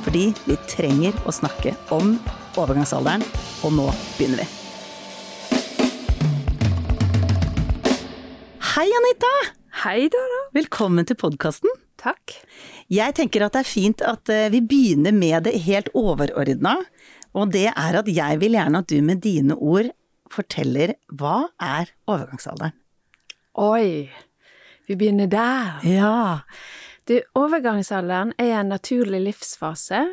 Fordi vi trenger å snakke om overgangsalderen, og nå begynner vi. Hei, Anita! Hei, Dara. Velkommen til podkasten. Takk. Jeg tenker at det er fint at eh, vi begynner med det helt overordna. Og det er at jeg vil gjerne at du med dine ord forteller hva er overgangsalderen? Oi, vi begynner der. Ja. Du, overgangsalderen er en naturlig livsfase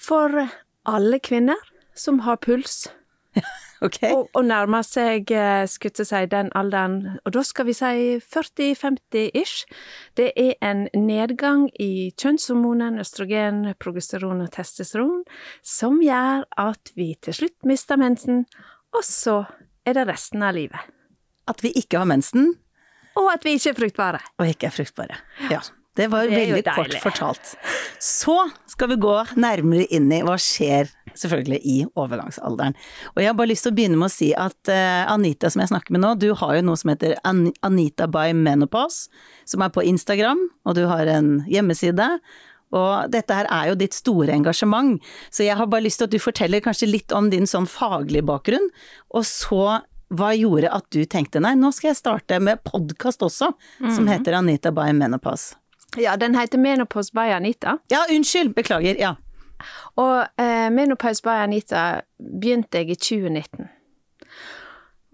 for alle kvinner som har puls Okay. og, og nærmer seg, skutte skulle si, den alderen, og da skal vi si 40-50-ish. Det er en nedgang i kjønnshormonene østrogen, progesteron og testosteron som gjør at vi til slutt mister mensen, og så er det resten av livet. At vi ikke har mensen Og at vi ikke er fruktbare. og ikke er fruktbare. Ja. Det var Det veldig kort fortalt. Så skal vi gå nærmere inn i hva skjer selvfølgelig i overgangsalderen. Og jeg har bare lyst til å begynne med å si at uh, Anita som jeg snakker med nå, du har jo noe som heter An Anita by Menopause, som er på Instagram, og du har en hjemmeside. Og dette her er jo ditt store engasjement, så jeg har bare lyst til at du forteller kanskje litt om din sånn faglige bakgrunn, og så hva gjorde at du tenkte nei, nå skal jeg starte med podkast også, som heter Anita by Menopause. Ja, den heter Menopause by Anita. Ja, unnskyld, beklager, ja. Og eh, Menopause by Anita begynte jeg i 2019.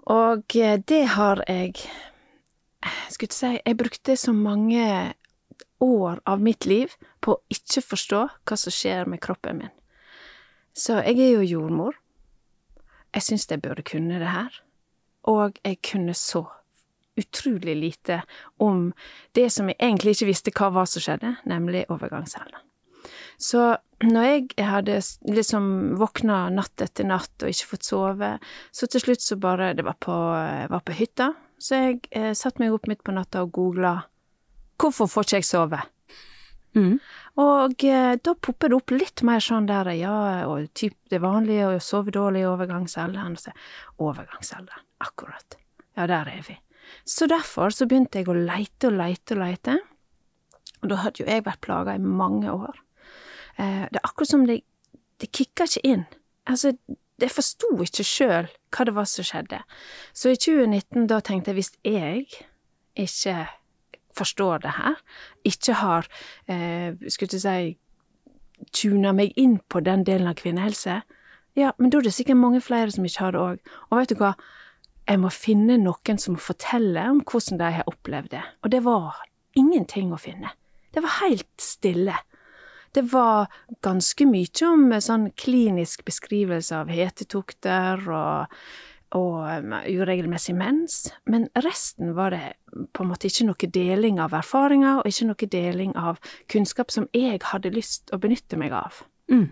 Og eh, det har jeg Skulle ikke si Jeg brukte så mange år av mitt liv på å ikke forstå hva som skjer med kroppen min. Så jeg er jo jordmor. Jeg syns jeg burde kunne det her. Og jeg kunne så utrolig lite om det som jeg egentlig ikke visste hva var som skjedde, nemlig overgangsalderen. Så når jeg hadde liksom våkna natt etter natt og ikke fått sove, så til slutt så bare Det var på, var på hytta, så jeg eh, satte meg opp midt på natta og googla 'Hvorfor får ikke jeg sove?' Mm. Og eh, da popper det opp litt mer sånn der, ja, og typ det vanlige å sove dårlig i overgangsalderen. Og så, overgangsalderen, akkurat. Ja, der er vi. Så derfor så begynte jeg å leite og leite og leite. Og da hadde jo jeg vært plaga i mange år. Eh, det er akkurat som det, det kicka ikke inn. Altså, jeg forsto ikke sjøl hva det var som skjedde. Så i 2019 da tenkte jeg hvis jeg ikke forstår det her, ikke har, eh, skulle jeg si, tuna meg inn på den delen av kvinnehelse, ja, men da er det sikkert mange flere som ikke har det òg. Og vet du hva, jeg må finne noen som forteller om hvordan de har opplevd det. Og det var ingenting å finne. Det var helt stille. Det var ganske mye om eh, sånn klinisk beskrivelse av hetetokter og, og um, uregelmessig mens, men resten var det på en måte ikke noe deling av erfaringer, og ikke noe deling av kunnskap som jeg hadde lyst å benytte meg av. Mm.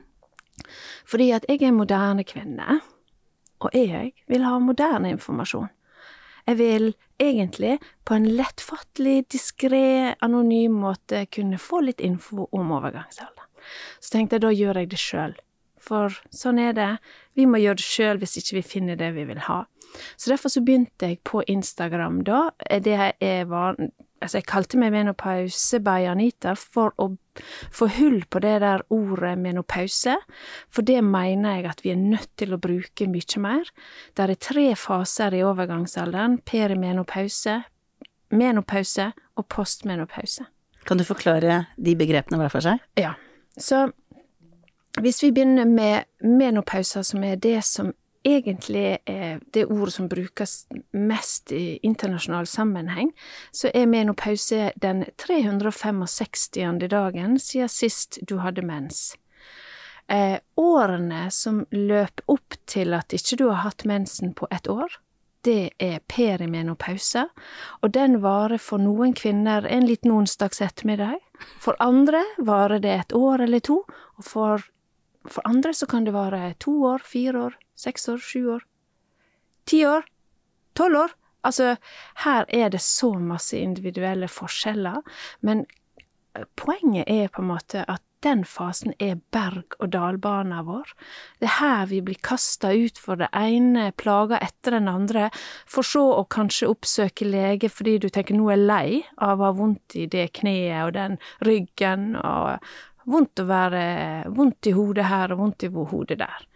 Fordi at jeg er en moderne kvinne, og jeg vil ha moderne informasjon. Jeg vil egentlig på en lettfattelig, diskré, anonym måte kunne få litt info om overgangsalderen. Så tenkte jeg da gjør jeg det sjøl. For sånn er det. Vi må gjøre det sjøl hvis ikke vi finner det vi vil ha. Så derfor så begynte jeg på Instagram da. Det er var Altså, jeg kalte meg Menopause by Anita for å få hull på det der ordet menopause, for det mener jeg at vi er nødt til å bruke mye mer. Det er tre faser i overgangsalderen. Perimenopause, menopause og postmenopause. Kan du forklare de begrepene hver for seg? Ja, så hvis vi begynner med menopauser, som er det som egentlig er det ordet som brukes mest i internasjonal sammenheng, så er menopause den 365. dagen siden sist du hadde mens. Eh, årene som løper opp til at ikke du har hatt mensen på ett år, det er perimenopause, og den varer for noen kvinner en liten onsdags ettermiddag. For andre varer det et år eller to, og for For andre så kan det være to år, fire år, seks år, sju år. Ti år. Tolv år. Altså, her er det så masse individuelle forskjeller, men eh, poenget er på en måte at den fasen er berg-og-dal-bana vår. Det er her vi blir kasta ut for det ene plaga etter den andre, for så å kanskje oppsøke lege fordi du tenker nå er lei av å ha vondt i det kneet og den ryggen, og vondt å være vondt i hodet her og vondt i hodet der.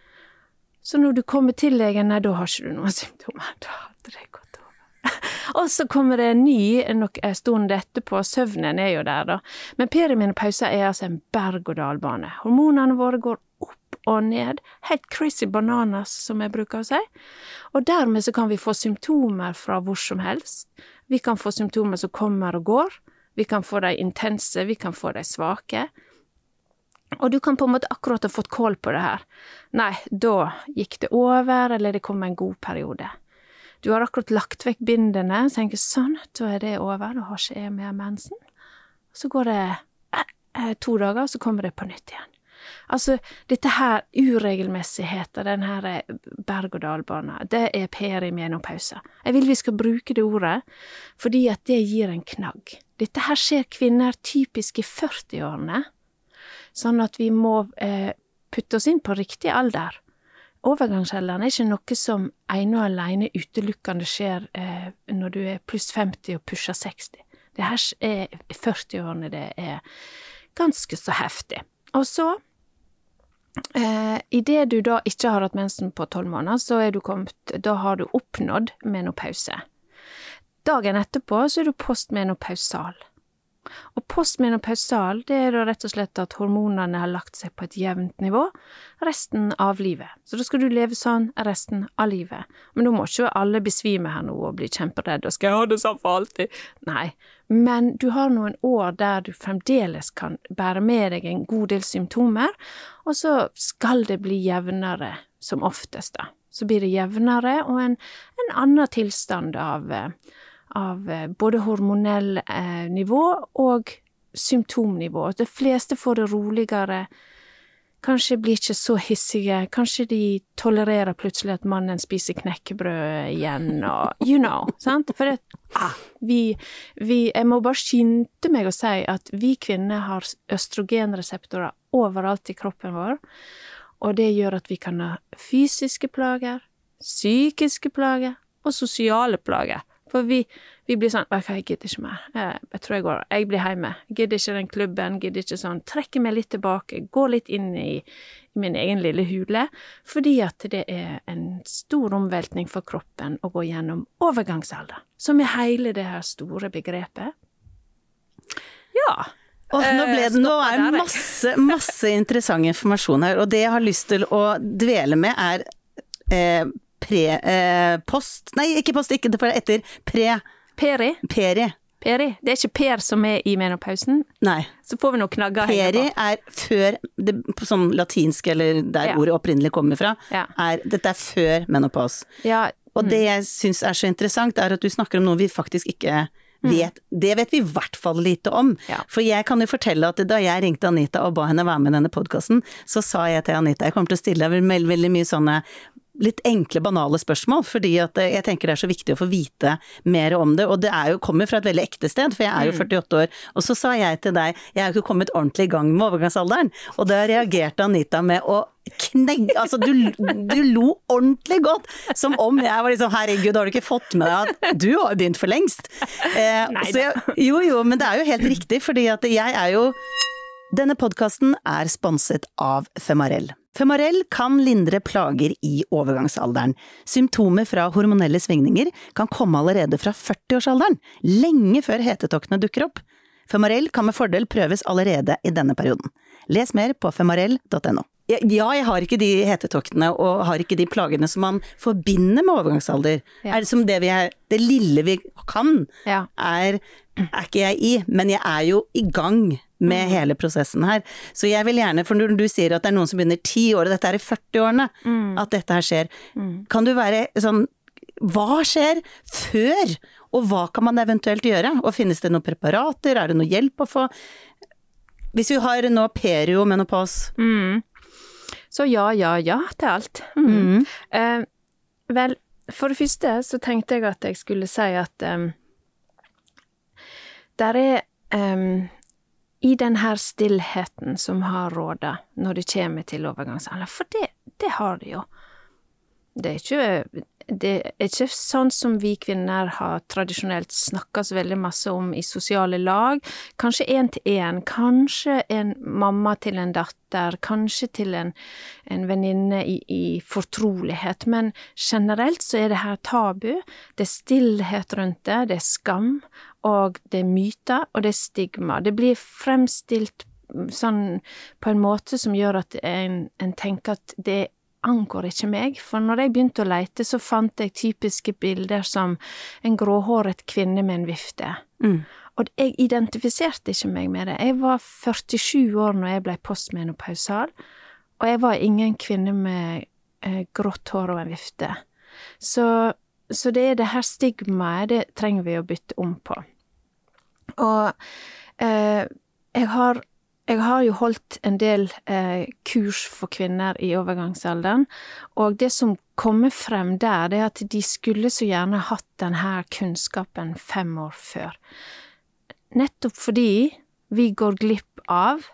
Så når du kommer til legen, nei, da har ikke du noen symptomer. Da hadde det gått over. og så kommer det en ny nok en stund etterpå, søvnen er jo der, da. Men perimenopause er altså en berg-og-dal-bane. Hormonene våre går opp og ned, helt crazy bananas, som jeg bruker å si. Og dermed så kan vi få symptomer fra hvor som helst. Vi kan få symptomer som kommer og går. Vi kan få de intense, vi kan få de svake. Og du kan på en måte akkurat ha fått kål på det her. Nei, da gikk det over, eller det kom en god periode. Du har akkurat lagt vekk bindene, og tenker sånn, da er det over, da har ikke jeg mer mensen. Så går det eh, eh, to dager, så kommer det på nytt igjen. Altså, dette her uregelmessigheter, den her eh, berg-og-dal-bana, det er perimenopause. Jeg vil vi skal bruke det ordet, fordi at det gir en knagg. Dette her skjer kvinner typisk i 40-årene sånn at vi må eh, putte oss inn på riktig alder. Overgangsalderen er ikke noe som ene og alene utelukkende skjer eh, når du er pluss 50 og pusher 60. Det her er 40-årene det er ganske så heftig. Og så, eh, idet du da ikke har hatt mensen på tolv måneder, så er du kommet Da har du oppnådd menopause. Dagen etterpå så er du postmenopausal. Og postmenopausal, det er da rett og slett at hormonene har lagt seg på et jevnt nivå resten av livet. Så da skal du leve sånn resten av livet. Men da må ikke alle besvime her nå og bli kjemperedde og skal jeg ha det sånn for alltid. Nei, men du har noen år der du fremdeles kan bære med deg en god del symptomer, og så skal det bli jevnere, som oftest, da. Så blir det jevnere og en, en annen tilstand av eh, av eh, både hormonell eh, nivå og symptomnivå. De fleste får det roligere, kanskje blir ikke så hissige, kanskje de tolererer plutselig at mannen spiser knekkebrød igjen, og you know, sant? For det, ah, vi, vi, Jeg må bare skynde meg å si at vi kvinner har østrogenreseptorer overalt i kroppen vår, og det gjør at vi kan ha fysiske plager, psykiske plager og sosiale plager. For vi, vi blir sånn OK, jeg gidder ikke mer. Jeg, jeg, tror jeg går Jeg blir hjemme. Gidder ikke den klubben, gidder ikke sånn. Trekker meg litt tilbake, går litt inn i, i min egen lille hule. Fordi at det er en stor omveltning for kroppen å gå gjennom overgangsalder. Som er hele det her store begrepet. Ja. Oh, nå ble det, nå er det masse, masse interessant informasjon her, og det jeg har lyst til å dvele med, er eh, pre-post eh, Nei, ikke post, ikke det, for etter pre... Peri. Peri. Peri. Det er ikke Per som er i menopausen? Nei. Så får vi noen knagger Peri er før, det, som latinsk eller der ja. ordet opprinnelig kommer fra, ja. er, dette er før menopaus. Ja. Og det mm. jeg syns er så interessant, er at du snakker om noe vi faktisk ikke mm. vet. Mm. Det vet vi i hvert fall lite om. For jeg kan jo fortelle at da jeg ringte Anita og ba henne være med i denne podkasten, så sa jeg til Anita jeg kommer til å stille deg veldig, veldig mye sånne litt enkle, banale spørsmål, fordi at jeg tenker det er så viktig å få vite mer om det. Og det er jo, kommer fra et veldig ekte sted, for jeg er jo 48 mm. år. Og så sa jeg til deg, jeg er jo ikke kommet ordentlig i gang med overgangsalderen. Og da reagerte Anita med å knegge Altså, du, du, lo ordentlig godt! Som om jeg var liksom herregud, har du ikke fått med deg at du har begynt for lengst? Eh, jeg, jo jo, men det er jo helt riktig, fordi at jeg er jo Denne podkasten er sponset av Femarell. Femarell kan lindre plager i overgangsalderen. Symptomer fra hormonelle svingninger kan komme allerede fra 40-årsalderen, lenge før hetetoktene dukker opp. Femarell kan med fordel prøves allerede i denne perioden. Les mer på femarell.no. Ja, jeg har ikke de hetetoktene og har ikke de plagene som man forbinder med overgangsalder. Ja. Er det som det vi er Det lille vi kan, ja. er, er ikke jeg i, men jeg er jo i gang med mm. hele prosessen her. Så jeg vil gjerne, for når du sier at det er noen som begynner ti år, og dette er i 40-årene mm. at dette her skjer, mm. kan du være sånn Hva skjer før, og hva kan man eventuelt gjøre? Og finnes det noen preparater, er det noe hjelp å få? Hvis vi har nå periomenopause mm. Så ja, ja, ja til alt. Mm. Eh, vel, for det første så tenkte jeg at jeg skulle si at um, der er um, I denne stillheten som har råda når det kommer til overgangsalder, for det, det har det jo. Det er ikke det er ikke sånn som vi kvinner har tradisjonelt snakka så veldig masse om i sosiale lag. Kanskje én til én, kanskje en mamma til en datter, kanskje til en, en venninne i, i, fortrolighet, men generelt så er det her tabu. Det er stillhet rundt det, det er skam, og det er myter, og det er stigma. Det blir fremstilt sånn på en måte som gjør at en, en tenker at det angår ikke meg, for når jeg begynte å leite, så fant jeg typiske bilder som en gråhåret kvinne med en vifte. Mm. Og jeg identifiserte ikke meg med det. Jeg var 47 år når jeg ble postmenopausal, og jeg var ingen kvinne med eh, grått hår og en vifte. Så, så det er det her stigmaet, det trenger vi å bytte om på. Og eh, jeg har jeg har jo holdt en del eh, kurs for kvinner i overgangsalderen, og det som kommer frem der, det er at de skulle så gjerne hatt denne kunnskapen fem år før. Nettopp fordi vi går glipp av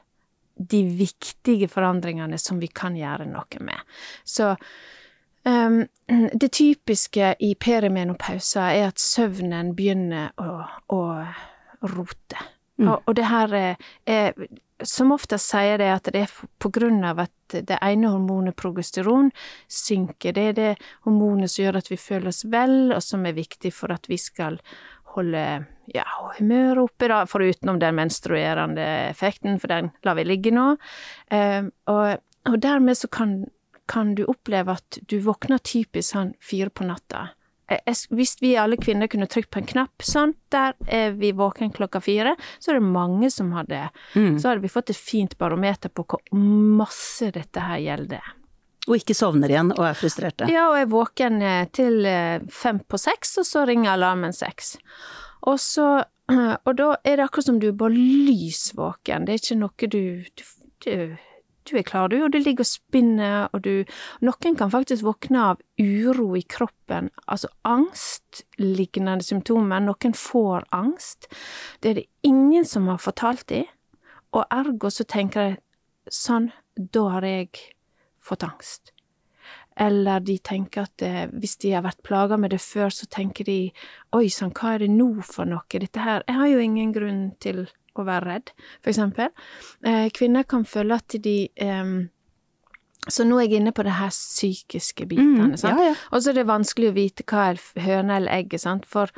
de viktige forandringene som vi kan gjøre noe med. Så det typiske i perimenopausa er at søvnen begynner å, å rote. Mm. Og, og, det her er, er som oftest sier det at det er på grunn av at det ene hormonet, progesteron, synker. Det er det hormonet som gjør at vi føler oss vel, og som er viktig for at vi skal holde ja, humøret oppe, da, forutenom den menstruerende effekten, for den lar vi ligge nå. Um, og, og, dermed så kan, kan du oppleve at du våkner typisk sånn fire på natta. Hvis vi alle kvinner kunne trykt på en knapp sånn, der er vi våken klokka fire, så er det mange som hadde mm. Så hadde vi fått et fint barometer på hvor masse dette her gjelder. Og ikke sovner igjen og er frustrerte. Ja, og er våken eh, til eh, fem på seks, og så ringer alarmen seks. Og så Og da er det akkurat som du er bare lys våken, det er ikke noe du, du, du du er klar, du, og du ligger og spinner, og du Noen kan faktisk våkne av uro i kroppen, altså angstlignende symptomer. Noen får angst. Det er det ingen som har fortalt dem, og ergo så tenker jeg sånn, da har jeg fått angst. Eller de tenker at eh, hvis de har vært plaga med det før, så tenker de oi sann, hva er det nå for noe, dette her, jeg har jo ingen grunn til å være redd, eksempel. Eh, kvinner kan føle at de eh, så nå er jeg inne på det her psykiske bitene, mm. Ja, ja. Og så er det vanskelig å vite hva er høne eller egget, sant. For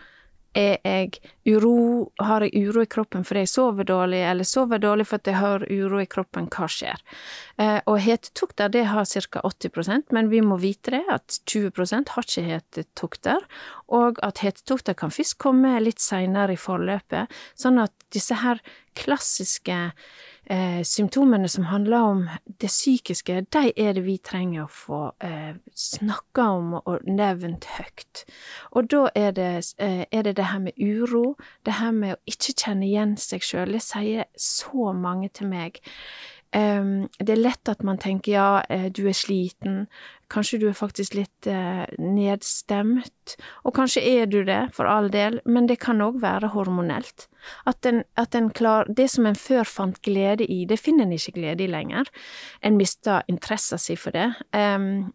er jeg uro, har jeg uro i kroppen fordi jeg sover dårlig, eller sover dårlig fordi jeg har uro i kroppen, hva skjer? Eh, og hetetokter, det har ca. 80% men vi må vite det, at 20% har ikke hetetokter, og at hetetokter kan først komme litt seinere i forløpet, sånn at disse her klassiske eh, symptomene som handler om det psykiske, de er det vi trenger å få eh, snakka om og nevnt høyt. Og da er det, eh, er det, det her med uro, det her med å ikke kjenne igjen seg sjøl. Det sier så mange til meg. Det er lett at man tenker ja, eh, du er sliten, kanskje du er faktisk litt uh, nedstemt, og kanskje er du det, for all del, men det kan òg være hormonelt. At en, at en klar, Det som en før fant glede i, det finner en ikke glede i lenger. En mister interessen sin for det. En,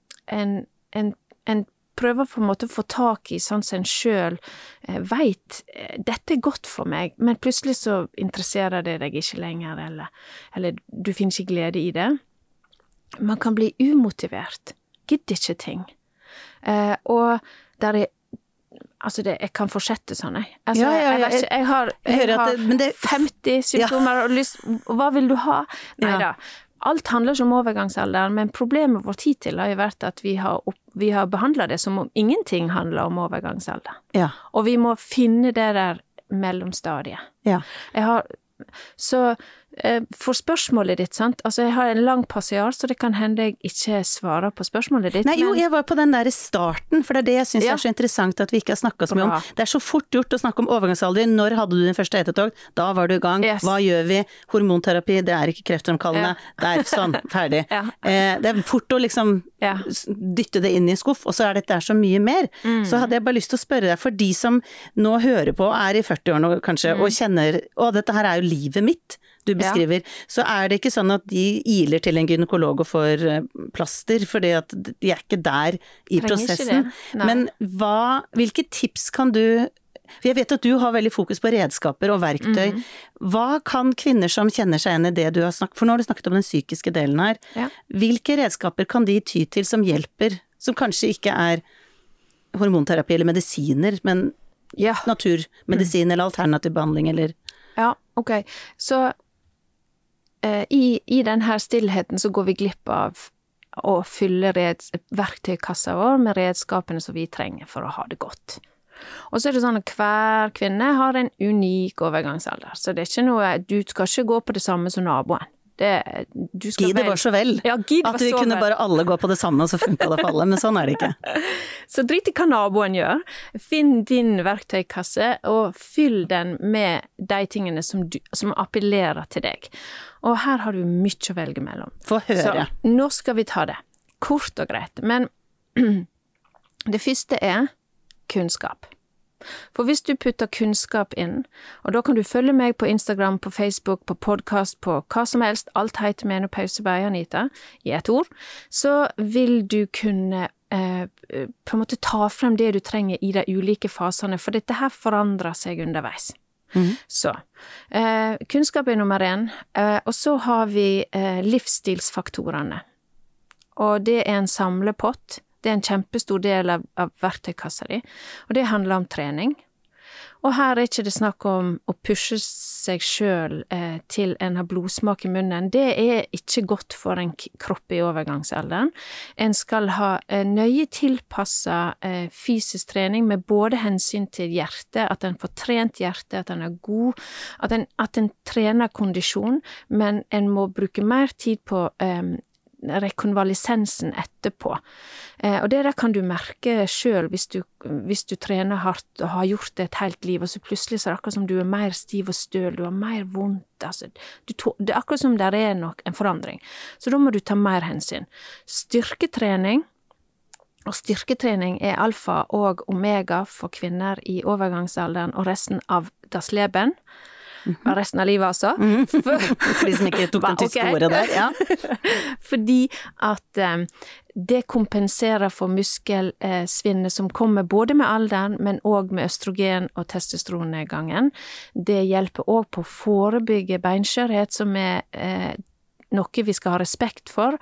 en, en prøver på en måte å få tak i sånn som en sjøl eh, veit eh, dette er godt for meg, men plutselig så interesserer det deg ikke lenger, eller, eller du finner ikke glede i det. Man kan bli umotivert, gidder ikke ting. Eh, og der er Altså, det, jeg kan fortsette sånn, jeg. Altså, ja, ja, ja, jeg, jeg har, jeg har det, det, 50 symptomer og lyst Hva vil du ha? Nei da. Alt handler ikke om overgangsalderen, men problemet vårt hittil har jo vært at vi har, opp, vi har behandla det som om ingenting handler om overgangsalderen. Ja. Og vi må finne det der mellomstadiet. Ja. Jeg har, så for spørsmålet ditt, sant. Altså, jeg har en lang passiar, så det kan hende jeg ikke svarer på spørsmålet ditt. Nei, jo, jeg var på den der starten, for det er det jeg syns Ja. er så interessant at vi ikke har snakka så mye om. Det er så fort gjort å snakke om overgangsalder. Når hadde du din første hetetog? Da var du i gang. Yes. Hva gjør vi? Hormonterapi, det er ikke kreftfremkallende. Der, sånn, ferdig. Ja. Eh, det er fort å liksom Ja. dytte det inn i en skuff, og så er dette så mye mer. Mm. Så hadde jeg bare lyst til å spørre deg, for de som nå hører på, er i 40-årene kanskje, Mm. og kjenner å, dette her er jo livet mitt. Du beskriver, så er det ikke sånn at de iler til en gynekolog og får eh, plaster, at de er ikke der i Trenger prosessen. Men hva, hvilke tips kan du for jeg vet at du har veldig fokus på redskaper og verktøy. Mm. Hva kan kvinner som kjenner seg igjen i det du har snakket For nå har du snakket om den psykiske delen her. Ja. Hvilke redskaper kan de ty til som hjelper, som kanskje ikke er hormonterapi eller medisiner, men Ja. naturmedisin eller alternativ behandling eller Ja, ok. Så i, i denne stillheten så går vi glipp av å fylle verktøykassa vår med redskapene som vi trenger for å ha det godt. Og så er det sånn at hver kvinne har en unik overgangsalder, så det er ikke noe Du skal ikke gå på det samme som naboen. Det, du skal Gi det var så vel! Ja, At vi kunne vel. bare alle gå på det samme, og så funka det for alle. Men sånn er det ikke. Så drit i hva naboen gjør. Finn din verktøykasse, og fyll den med de tingene som, du, som appellerer til deg. Og her har du mye å velge mellom. Få høre. Så nå skal vi ta det. Kort og greit. Men det første er kunnskap. For hvis du putter kunnskap inn, og da kan du følge meg på Instagram, på Facebook, på podkast, på hva som helst, alt heter Menopause by Anita, i ett ord, så vil du kunne eh, på en måte ta frem det du trenger i de ulike fasene, for dette her forandrer seg underveis. Så eh, kunnskap er nummer én, eh, og så har vi eh, livsstilsfaktorene. Og det er en samlepott. Det er en kjempestor del av, av verktøykassa di, og det handler om trening. Og her er ikke det snakk om å pushe seg sjøl eh, til en har blodsmak i munnen. Det er ikke godt for en kropp i overgangsalderen. En skal ha eh, nøye tilpassa eh, fysisk trening med både hensyn til hjertet, at en får trent hjertet, at en er god, at en, at en trener kondisjon, men en må bruke mer tid på rekonvalisensen etterpå. Eh, og det der kan du merke sjøl hvis, hvis du trener hardt og har gjort det et helt liv, og så plutselig så er det akkurat som du er mer stiv og støl, du har mer vondt, altså. Tå- det er akkurat som det er nok en forandring. Så da må du ta mer hensyn. Styrketrening og styrketrening er alfa og omega for kvinner i overgangsalderen og resten av das Leben. Og resten av livet, altså. For de som ikke tok den tyske Ok. ordet der. Ja. Fordi at eh, det kompenserer for muskelsvinnet som kommer både med alderen, men òg med østrogen- og testosteronnedgangen. Det hjelper òg på å forebygge beinskjørhet, som er eh, noe vi skal ha respekt for,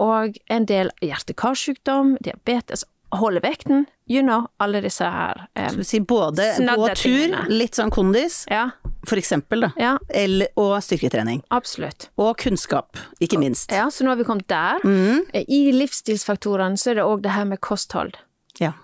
og en del hjerte-karsykdom, diabetes, holde vekten, you know, alle disse her. um, Skal vi si både gå tur, litt sånn kondis, ja, for eksempel, da. ja, Eller, og styrketrening. absolutt. Og kunnskap, ikke minst. Ja, så nå har vi kommet der. Mm. I livsstilsfaktorene så er det òg det her med kosthold. Ja.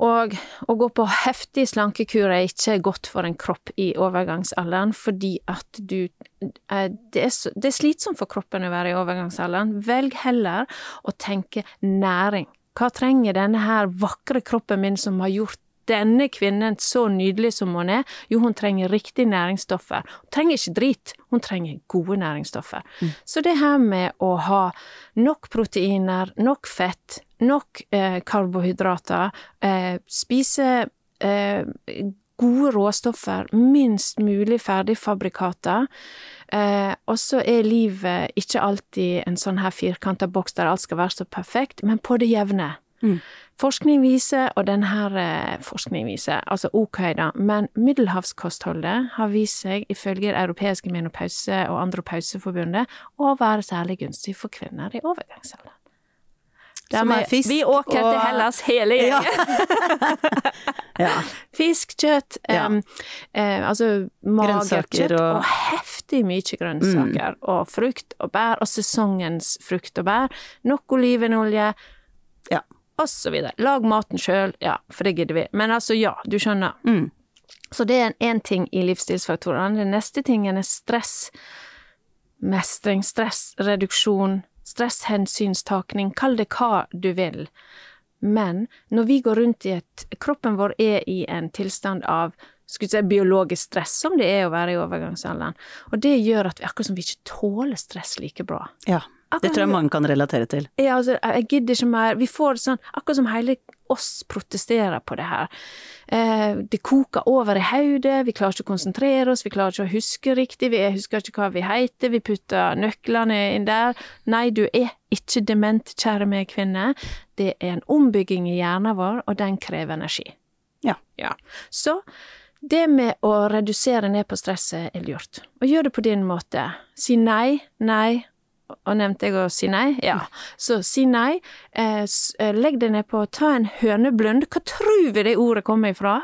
Og å gå på heftig slankekur er ikke godt for en kropp i overgangsalderen, fordi at du eh, det er, så, det er slitsomt for kroppen å være i overgangsalderen. Velg heller å tenke næring. Hva trenger denne her vakre kroppen min som har gjort denne kvinnen så nydelig som hun er? Jo, hun trenger riktige næringsstoffer. Hun trenger ikke drit, hun trenger gode næringsstoffer. Så det her med å ha nok proteiner, nok fett, nok eh, karbohydrater, eh, spise eh, gode råstoffer, minst mulig ferdigfabrikater. Eh, og så er livet ikke alltid en sånn her firkanta boks der alt skal være så perfekt, men på det jevne. Forskning viser, og denne eh, forskning viser, altså ok da, men middelhavskostholdet har vist seg, ifølge det europeiske menopause- og andropauseforbundet, å være særlig gunstig for kvinner i overgangsalderen. Som er fisk vi åker og- til Hellas hele gjengen. ja. Fisk, kjøtt, Ja. Um, eh, altså magert kjøtt og- og... heftig mye grønnsaker og frukt og bær, og sesongens frukt og bær. Nok olivenolje, Videre. Lag maten sjøl, ja, for det gidder vi. Men altså, ja, du skjønner. Mm. Så det er en én ting i livsstilsfaktorene. Den neste tingen er stress. mestring, stressreduksjon, stresshensynstaking, kall det hva du vil. Men når vi går rundt i et Kroppen vår er i en tilstand av skulle si, biologisk stress, som det er å være i overgangsalderen. Og det gjør at vi akkurat som vi ikke tåler stress like bra. Ja. Det tror jeg mange kan relatere til. Ja, altså, jeg gidder ikke mer. Vi får sånn, akkurat som hele oss protesterer på det her. Eh, det koker over i hodet, vi klarer ikke å konsentrere oss, vi klarer ikke å huske riktig, vi husker ikke hva vi heter, vi putter nøklene inn der. Nei, du er ikke dement, kjære meg kvinne. Det er en ombygging i hjernen vår, og den krever energi. Ja. ja. Så det med å redusere ned på stresset er lurt. Og gjør det på din måte. Si nei, nei, og nevnte jeg å si nei? Ja. Så si nei. Eh, legg deg nedpå, ta en høneblund. Hva tror vi det ordet kommer ifra?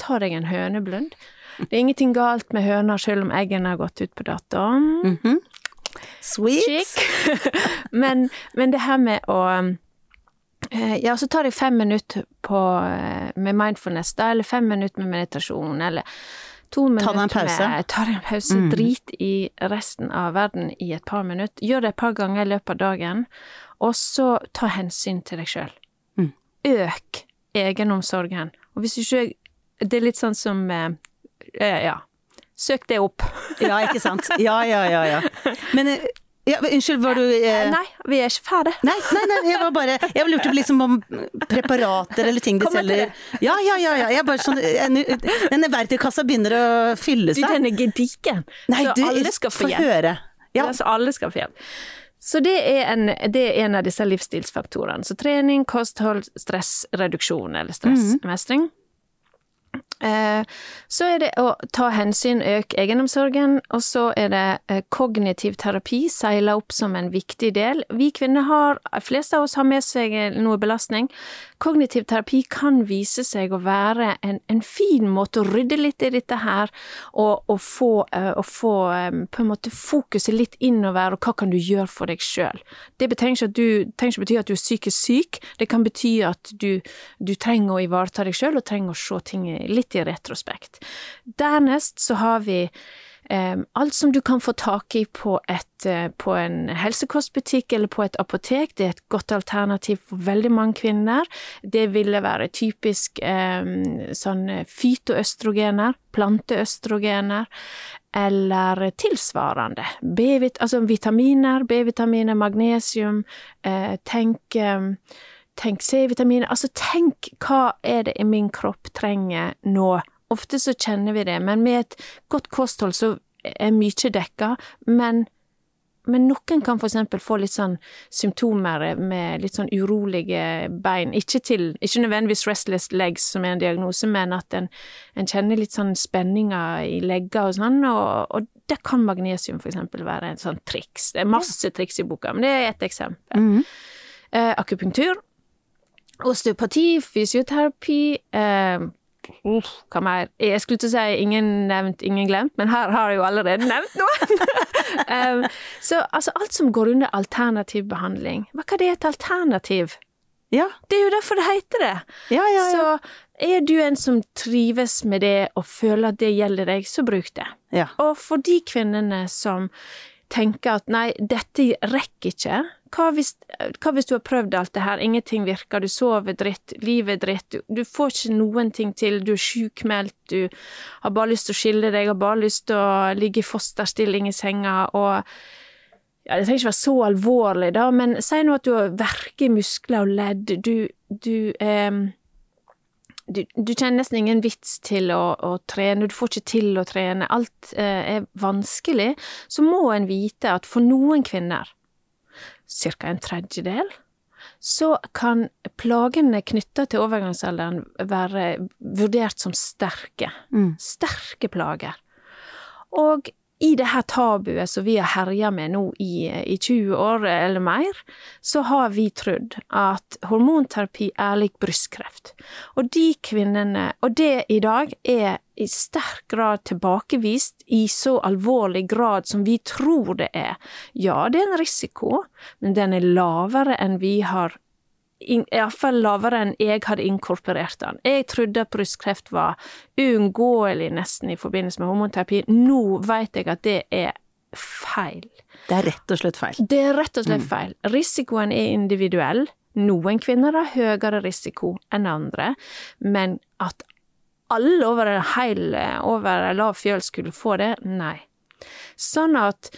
Ta deg en høneblund. Det er ingenting galt med høner selv om eggene har gått ut på dato. Mm -hmm. Sweet. men, men det her med å ja, så tar jeg fem minutter på, med mindfulness, da, eller fem minutter med meditasjon, eller To minutter ta deg en pause. Med, tar en pause. Mm. Drit i resten av verden i et par minutter. Gjør det et par ganger i løpet av dagen, og så ta hensyn til deg sjøl. Mm. Øk egenomsorgen. Og hvis ikke Det er litt sånn som eh, Ja. Søk det opp. ja, ikke sant. Ja, ja, ja, ja. Men eh, ja, Unnskyld, var du eh... Nei, vi er ikke ferdig. Nei, nei, nei, jeg var bare Jeg lurte liksom om preparater eller ting de selger. Ja, ja, ja, ja. Jeg bare sånn Denne verktøykassa begynner å fylle seg. Du, den er gedigen. Nei, så du, alle skal få hjelp. høre. Ja. Så alle skal få hjelp. Så det er, en, det er en av disse livsstilsfaktorene. Så trening, kosthold, stressreduksjon eller stressmestring. Mm. Eh, så er det å ta hensyn, øke egenomsorgen, og så er det eh, kognitiv terapi seiler opp som en viktig del. Vi kvinner har, de fleste av oss har med seg eh, noe belastning. Kognitiv terapi kan vise seg å være en, en fin måte å rydde litt i dette her, og, og få, og få på en måte fokuset litt innover, og hva kan du gjøre for deg sjøl. Det trenger ikke, ikke bety at du er psykisk syk, det kan bety at du, du trenger å ivareta deg sjøl, og trenger å se ting litt i retrospekt. Dernest så har vi alt som du kan få tak i på, et, uh, på en helsekostbutikk eller på et apotek, det er et godt alternativ for veldig mange kvinner. Det ville være typisk um, sånn fytoøstrogener, planteøstrogener, eller tilsvarende. B-vit altså vitaminer, B-vitaminer, magnesium, uh, tenk um, Tenk C-vitaminer. Altså, tenk hva er det min kropp trenger nå? Ofte så kjenner vi det, men med et godt kosthold så er mye dekka, men men noen kan eksempel få litt sånn symptomer med litt sånn urolige bein. Ikke, til, ikke nødvendigvis restless legs som er en diagnose, men at en, en kjenner litt sånn spenninger i legger og sånn, og, og der kan magnesium eksempel være en sånn triks. Det er masse triks i boka, men det er ett eksempel. Mm -hmm. eh, akupunktur Osteopati, fysioterapi eh, uh, Hva mer? Jeg skulle til å si ingen nevnt, ingen glemt, men her har jeg jo allerede nevnt noe! um, så altså, alt som går under alternativ behandling, hva er det et alternativ? Ja. Det er jo derfor det heter det! Ja, ja, ja. Så er du en som trives med det og føler at det gjelder deg, så bruk det. Ja. Og for de kvinnene som tenker at nei, dette rekker ikke, hva hvis, hva hvis, du har prøvd alt det her, ingenting virker, du sover dritt, livet er dritt, du, du, får ikke noen ting til, du er sjukmeldt, du har bare lyst til å skille deg, har bare lyst til å ligge i fosterstilling i senga, og ja, det trenger ikke være så alvorlig, da, men si nå at du har verke i muskler og ledd, du, du eh, du, du, kjenner nesten ingen vits til å, å, trene, du får ikke til å trene, alt eh, er vanskelig, så må en vite at for noen kvinner ca. en tredjedel, så kan plagene knytta til overgangsalderen være vurdert som sterke. Mm. Sterke plager. Og i det her tabuet som vi har herja med nå i, i 20 år eller mer, så har vi trodd at hormonterapi er lik brystkreft. Og de kvinnene Og det i dag er i sterk grad tilbakevist i så alvorlig grad som vi tror det er. Ja, det er en risiko, men den er lavere enn vi har Iallfall lavere enn jeg hadde inkorporert den. Jeg trodde at brystkreft var uunngåelig nesten i forbindelse med hormonterapi. Nå vet jeg at det er feil. Det er rett og slett feil. Det er rett og slett feil. Risikoen er individuell. Noen kvinner har høyere risiko enn andre, men at alle over en heil, over en lav fjøl skulle få det, nei. Sånn at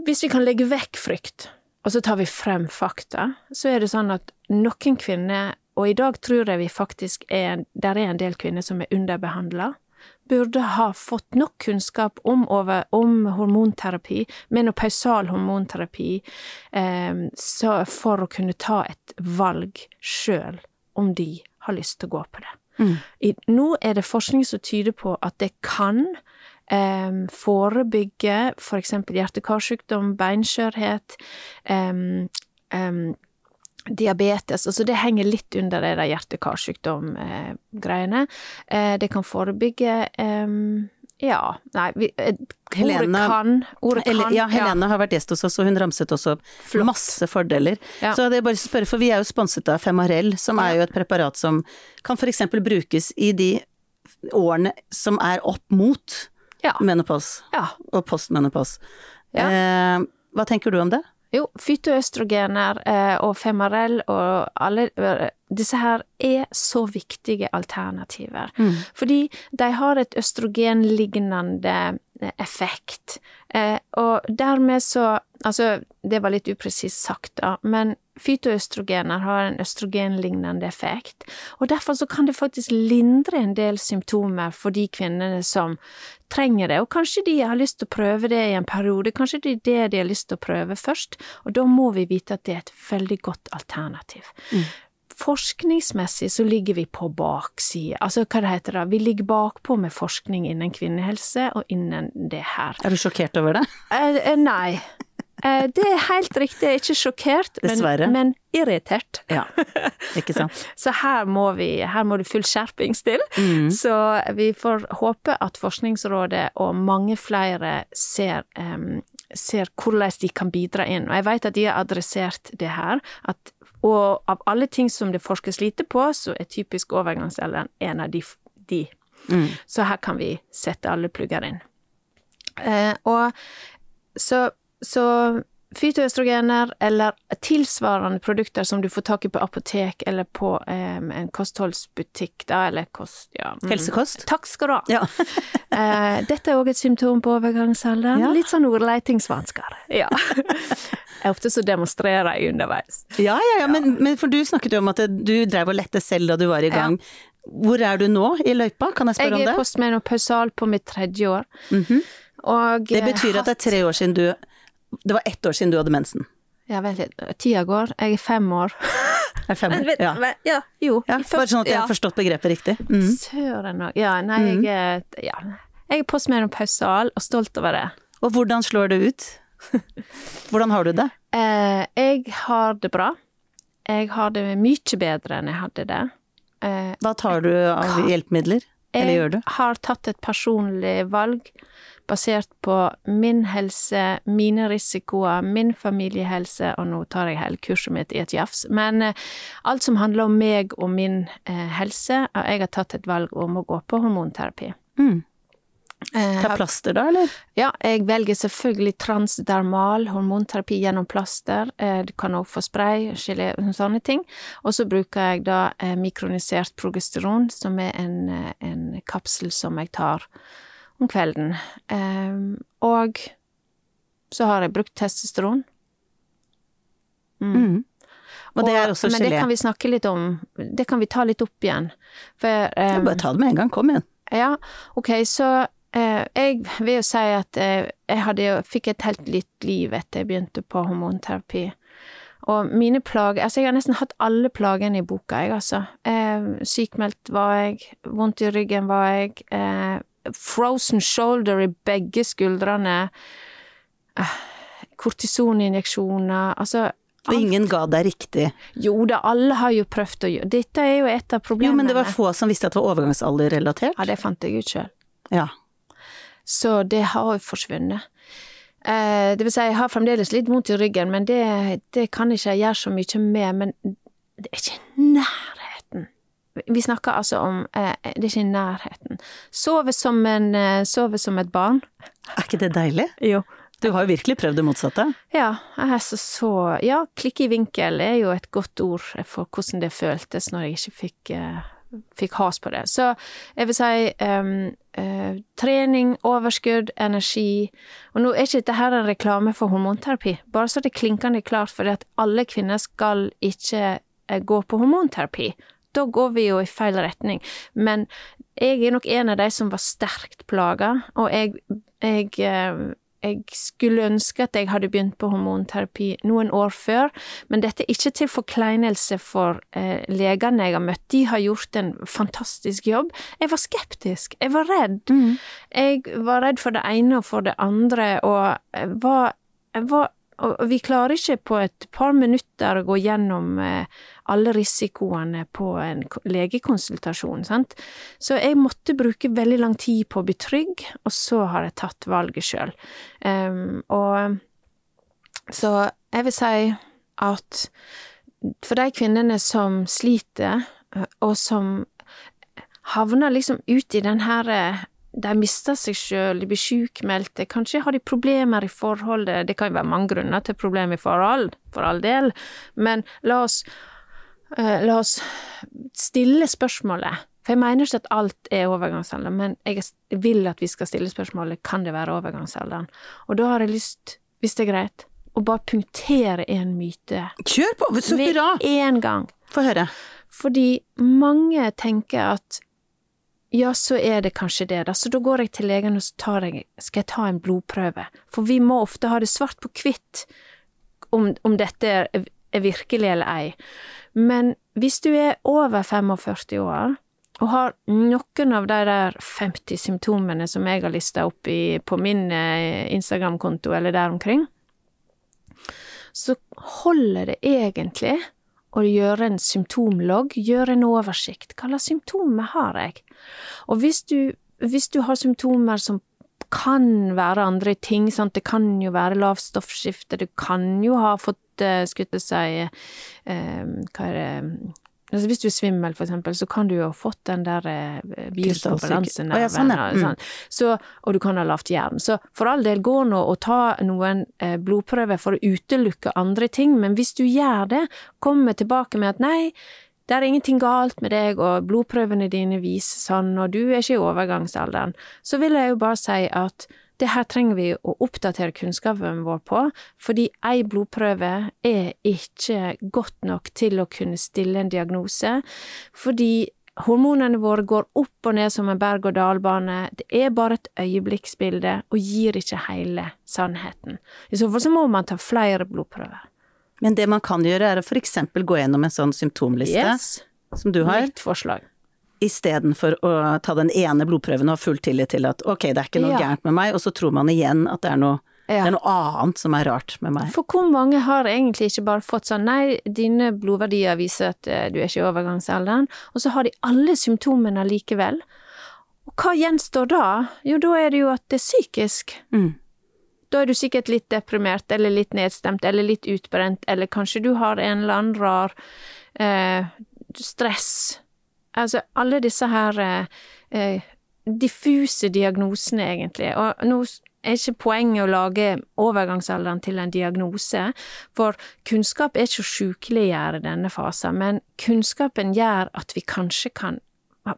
hvis vi kan legge vekk frykt, og så tar vi frem fakta, så er det sånn at noen kvinner, og i dag tror jeg vi faktisk er, der er en del kvinner som er underbehandla, burde ha fått nok kunnskap om, over, om hormonterapi, menopausal hormonterapi, eh, så for å kunne ta et valg sjøl om de har lyst til å gå på det. I, nå er det forskning som tyder på at det kan eh, forebygge for eksempel hjerte-karsykdom, beinskjørhet, em, em, diabetes, altså det henger litt under de hjerte-karsykdom-greiene. Eh, det kan forebygge ja, nei, vi, eh, Helene- ordet kan, ordet kan, ja, Helene har vært gjest hos oss, og hun ramset også opp Flott. masse fordeler. Ja. Så det er bare å spørre, for vi er jo sponset av Femarel, som er jo et preparat som kan for eksempel brukes i de årene som er opp mot Ja. menopause ja. og postmenopause. Ja. Eh, hva tenker du om det? Jo, fytoøstrogener eh, og femarell og alle eh, disse her er så viktige alternativer. Fordi de har et østrogenlignende eh, effekt. Eh, og dermed så Altså, det var litt upresist sagt, da, men fytoøstrogener har en østrogenlignende effekt. Og derfor så kan det faktisk lindre en del symptomer for de kvinnene som trenger det. Og kanskje de har lyst til å prøve det i en periode, kanskje det er det de har lyst til å prøve først. Og da må vi vite at det er et veldig godt alternativ. Forskningsmessig så ligger vi på baksida, altså hva det heter det, vi ligger bakpå med forskning innen kvinnehelse og innen det her. Er du sjokkert over det? Eh, eh, nei. Eh, det er helt riktig, ikke sjokkert, men, men irritert. Ja, ikke sant. Så her må vi, her må det full skjerpings til. Så vi får håpe at Forskningsrådet og mange flere ser, um, ser hvordan de kan bidra inn. Og jeg vet at de har adressert det her, at, og av alle ting som det forskes lite på, så er typisk overgangsalderen en av de. de. Så her kan vi sette alle plugger inn. Eh, og så, så fytoøstrogener eller tilsvarende produkter som du får tak i på apotek eller på um, en kostholdsbutikk, da, eller kost... Ja. mm. Helsekost? Takk skal du ha. Ja. uh, dette er òg et symptom på overgangsalderen. Ja. Litt sånn ordleitingsvansker. Ja. Ofte så demonstrerer jeg underveis. Ja, ja, ja, men, men for du snakket jo om at du drev og lette selv da du var i gang. Hvor er du nå i løypa, kan jeg Jeg om det? Jeg er postmenopausal på mitt tredje år. Og Det betyr at det er tre år siden du Det var ett år siden du hadde mensen. Ja, vent litt. Tida går. Jeg er fem år. Er fem år? Ja. ja. Jo. ja. Bare sånn at jeg har forstått begrepet riktig. Mm. Søren òg. Ja, nei, jeg er Ja. Jeg er postmenopausal og stolt over det. Og hvordan slår det ut? Hvordan har du det? Eh, jeg har det bra. Jeg har det mye bedre enn jeg hadde det. Eh, Hva tar du av hjelpemidler? Eller gjør du? Jeg har tatt et personlig valg basert på min helse, mine risikoer, min familiehelse, og nå tar jeg hele kurset mitt i et jafs. Men eh, alt som handler om meg og min eh, helse, og jeg har tatt et valg om å gå på hormonterapi. Mm. Eh, Ta plaster da, eller? ja, jeg velger selvfølgelig transdermal hormonterapi gjennom plaster. Du kan også få spray, gelé, sånne ting. Og så bruker jeg da mikronisert progesteron, som er en, en kapsel som jeg tar om kvelden. Eh, Og så har jeg brukt testosteron. Mm. Og det er også Men det kan vi snakke litt om. Det kan vi ta litt opp igjen. For eh, bare ta det med en gang, kom igjen. ja, ok, så eh, jeg vil jo si at eh, jeg hadde fikk et helt nytt liv etter jeg begynte på hormonterapi. Og mine plager Altså, jeg har nesten hatt alle plagene i boka, jeg, altså. Eh, sykmeldt var jeg, vondt i ryggen var jeg, eh, frozen shoulder i begge skuldrene, eh, kortisoninjeksjoner, altså Og ingen ga deg riktig. Jo da, alle har jo prøvd å gjøre Dette er jo et av Jo, problemene. men det var få som visste at det var overgangsalderrelatert. Ja, det fant jeg ut sjøl. Ja. Så det har jo forsvunnet. Eh, det vil si, jeg har fremdeles litt vondt i ryggen, men det, det kan ikke gjøre så mye med. Men det er ikke nærheten. Vi snakker altså om eh, Det er ikke i nærheten. Sove som, en, eh, sove som et barn. Er ikke det deilig? Jo. Du har jo virkelig prøvd det motsatte. Ja, jeg er så så Ja, klikke i vinkel er jo et godt ord for hvordan det føltes når jeg ikke fikk eh, fikk has på det. Så jeg vil si um, uh, trening, overskudd, energi Og nå er ikke dette her en reklame for hormonterapi, bare så det er klinkende klart, for at alle kvinner skal ikke uh, gå på hormonterapi. Da går vi jo i feil retning. Men jeg er nok en av de som var sterkt plaga, og jeg, jeg uh, jeg skulle ønske at jeg hadde begynt på hormonterapi noen år før, men dette er ikke til forkleinelse for eh, legene jeg har møtt. De har gjort en fantastisk jobb. Jeg var skeptisk, jeg var redd. Mm. Jeg var redd for det ene og for det andre, og var, jeg var og vi klarer ikke på et par minutter å gå gjennom eh, alle risikoene på en legekonsultasjon, sant. Så jeg måtte bruke veldig lang tid på å bli trygg, og så har jeg tatt valget sjøl. Um, og så jeg vil si at for de kvinnene som sliter, og som havner liksom ut i den her eh, de mister seg sjøl, de blir sjukmeldte, kanskje har de problemer i forholdet, det kan jo være mange grunner til problemer i forhold, for all del, men la oss, uh, la oss stille spørsmålet, for jeg mener ikke at alt er overgangsalderen, men jeg vil at vi skal stille spørsmålet kan det være overgangsalderen, og da har jeg lyst, hvis det er greit, å bare punktere en myte. Kjør på, så hurra! Med én gang. Få høre. Fordi mange tenker at ja, så er det kanskje det, da. Så da går jeg til legen og så jeg, skal jeg ta en blodprøve. For vi må ofte ha det svart på hvitt om, om dette er, er, virkelig eller ei. Men hvis du er over 45 år og har noen av de der 50 symptomene som jeg har lista opp i, på min eh, Instagram-konto eller der omkring, så holder det egentlig å gjøre en symptomlogg, gjøre en oversikt. Hva slags symptomer har jeg? Og hvis du, hvis du har symptomer som kan være andre ting, sant, det kan jo være lavt stoffskifte, du kan jo ha fått, uh, skulle jeg si, eh, hva er det Altså hvis du er svimmel, for eksempel, så kan du jo ha fått den der eh, virusbalansenerven. Ja, sånn, ja. mm. Sånn. Så, og du kan ha lavt jern. Så for all del, gå nå og ta noen eh, blodprøver for å utelukke andre ting, men hvis du gjør det, kommer tilbake med at nei, det er ingenting galt med deg, og blodprøvene dine viser sånn, og du er ikke i overgangsalderen, så vil jeg jo bare si at det her trenger vi å oppdatere kunnskapen vår på, fordi ei blodprøve er ikke godt nok til å kunne stille en diagnose, fordi hormonene våre går opp og ned som en berg-og-dal-bane, det er bare et øyeblikksbilde og gir ikke hele sannheten. I så fall så må man ta flere blodprøver. Men det man kan gjøre, er å eksempel gå gjennom en sånn symptomliste, yes. som du har. Mitt forslag istedenfor å ta den ene blodprøven og ha full tillit til at ok, det er ikke noe ja. gærent med meg, og så tror man igjen at det er, noe, ja. det er noe annet som er rart med meg. For hvor mange har egentlig ikke bare fått sånn nei, dine blodverdier viser at uh, du er ikke i overgangsalderen, og så har de alle symptomene likevel. Og hva gjenstår da? Jo, da er det jo at det er psykisk. Mm. Da er du sikkert litt deprimert, eller litt nedstemt, eller litt utbrent, eller kanskje du har en eller annen rar eh, stress Altså, alle disse her eh, eh, diffuse diagnosene, egentlig. Og nå er ikke poenget å lage overgangsalderen til en diagnose, for kunnskap er ikke å sjukeliggjøre denne fasen, men kunnskapen gjør at vi kanskje kan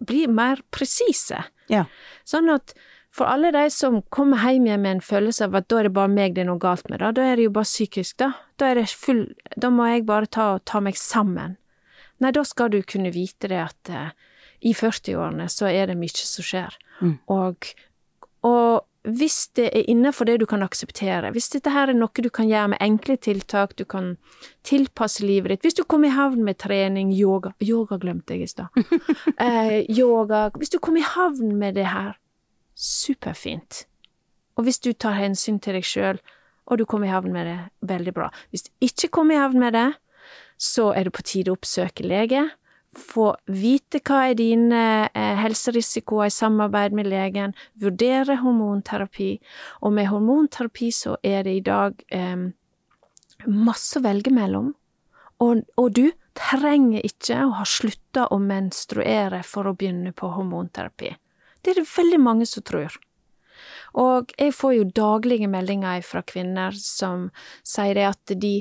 bli mer presise. Ja. Sånn at for alle de som kommer hjem igjen med en følelse av at da er det bare meg det er noe galt med, da, da er det jo bare psykisk, da. Da det full Da må jeg bare ta, ta meg sammen. Nei, da skal du kunne vite det at uh, i 40-årene så er det mye som skjer. Mm. Og, og, hvis det er innenfor det du kan akseptere, hvis dette her er noe du kan gjøre med enkle tiltak, du kan tilpasse livet ditt Hvis du kommer i havn med trening, yoga Yoga glemte jeg i stad. uh, yoga Hvis du kommer i havn med det her, superfint. Og hvis du tar hensyn til deg sjøl, og du kommer i havn med det, veldig bra. Hvis du ikke kommer i havn med det, så er det på tide å oppsøke lege. Få vite hva er dine eh, helserisikoer i samarbeid med legen, vurdere hormonterapi, og med hormonterapi så er det i dag eh, masse å velge mellom, og, og, du trenger ikke å ha slutta å menstruere for å begynne på hormonterapi. Det er det veldig mange som tror. Og jeg får jo daglige meldinger fra kvinner som sier det at de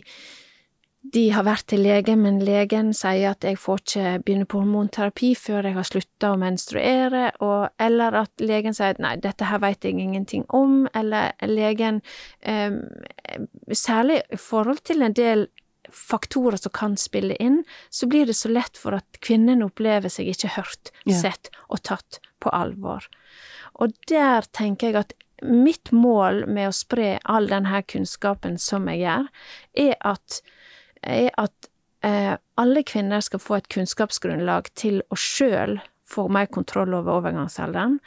de har vært til lege, men legen sier at jeg får ikke begynne på hormonterapi før jeg har slutta å menstruere, og, eller at legen sier at nei, dette her vet jeg ingenting om, eller legen eh, Særlig i forhold til en del faktorer som kan spille inn, så blir det så lett for at kvinnen opplever seg ikke hørt, sett og tatt på alvor. Og der tenker jeg at mitt mål med å spre all denne kunnskapen som jeg gjør, er at, er at eh, alle kvinner skal få et kunnskapsgrunnlag til å sjøl få mer kontroll over overgangsalderen.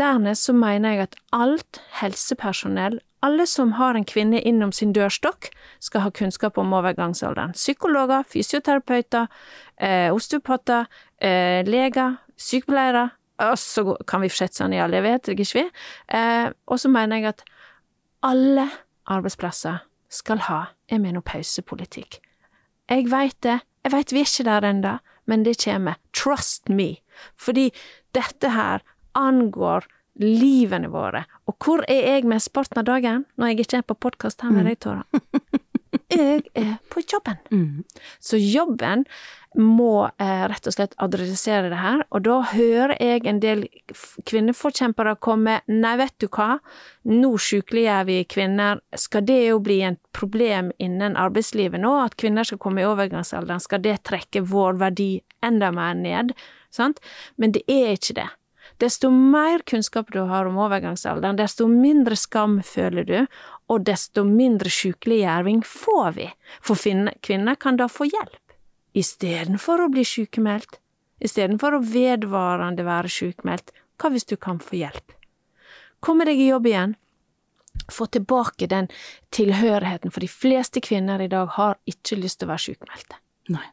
Dernest så mener jeg at alt helsepersonell, alle som har en kvinne innom sin dørstokk, skal ha kunnskap om overgangsalderen. Psykologer, fysioterapeuter, eh, osteopater, eh, leger, sykepleiere, og så kan vi fortsette sånn i all evighet, ikke vi? Eh, og så mener jeg at alle arbeidsplasser skal ha en menopausepolitikk. Jeg veit det, jeg veit vi er ikke der ennå, men det kommer. Trust me. Fordi dette her angår livene våre. Og hvor er jeg mesteparten av dagen når jeg ikke er på podkast her med deg, Tora? Jeg er på jobben. Mm. Så jobben må eh, rett og slett adressere det her, og da hører jeg en del kvinneforkjempere komme Nei, vet du hva, nå sykeliggjør vi kvinner, skal det jo bli et problem innen arbeidslivet nå, at kvinner skal komme i overgangsalderen, skal det trekke vår verdi enda mer ned, sant? Men det er ikke det. Desto mer kunnskap du har om overgangsalderen, desto mindre skam føler du, og desto mindre sykeliggjøring får vi. For kvinner kan da få hjelp, istedenfor å bli sykemeldt. Istedenfor å vedvarende være sykemeldt, hva hvis du kan få hjelp? Komme deg i jobb igjen. Få tilbake den tilhørigheten, for de fleste kvinner i dag har ikke lyst til å være sykemeldte. Nei.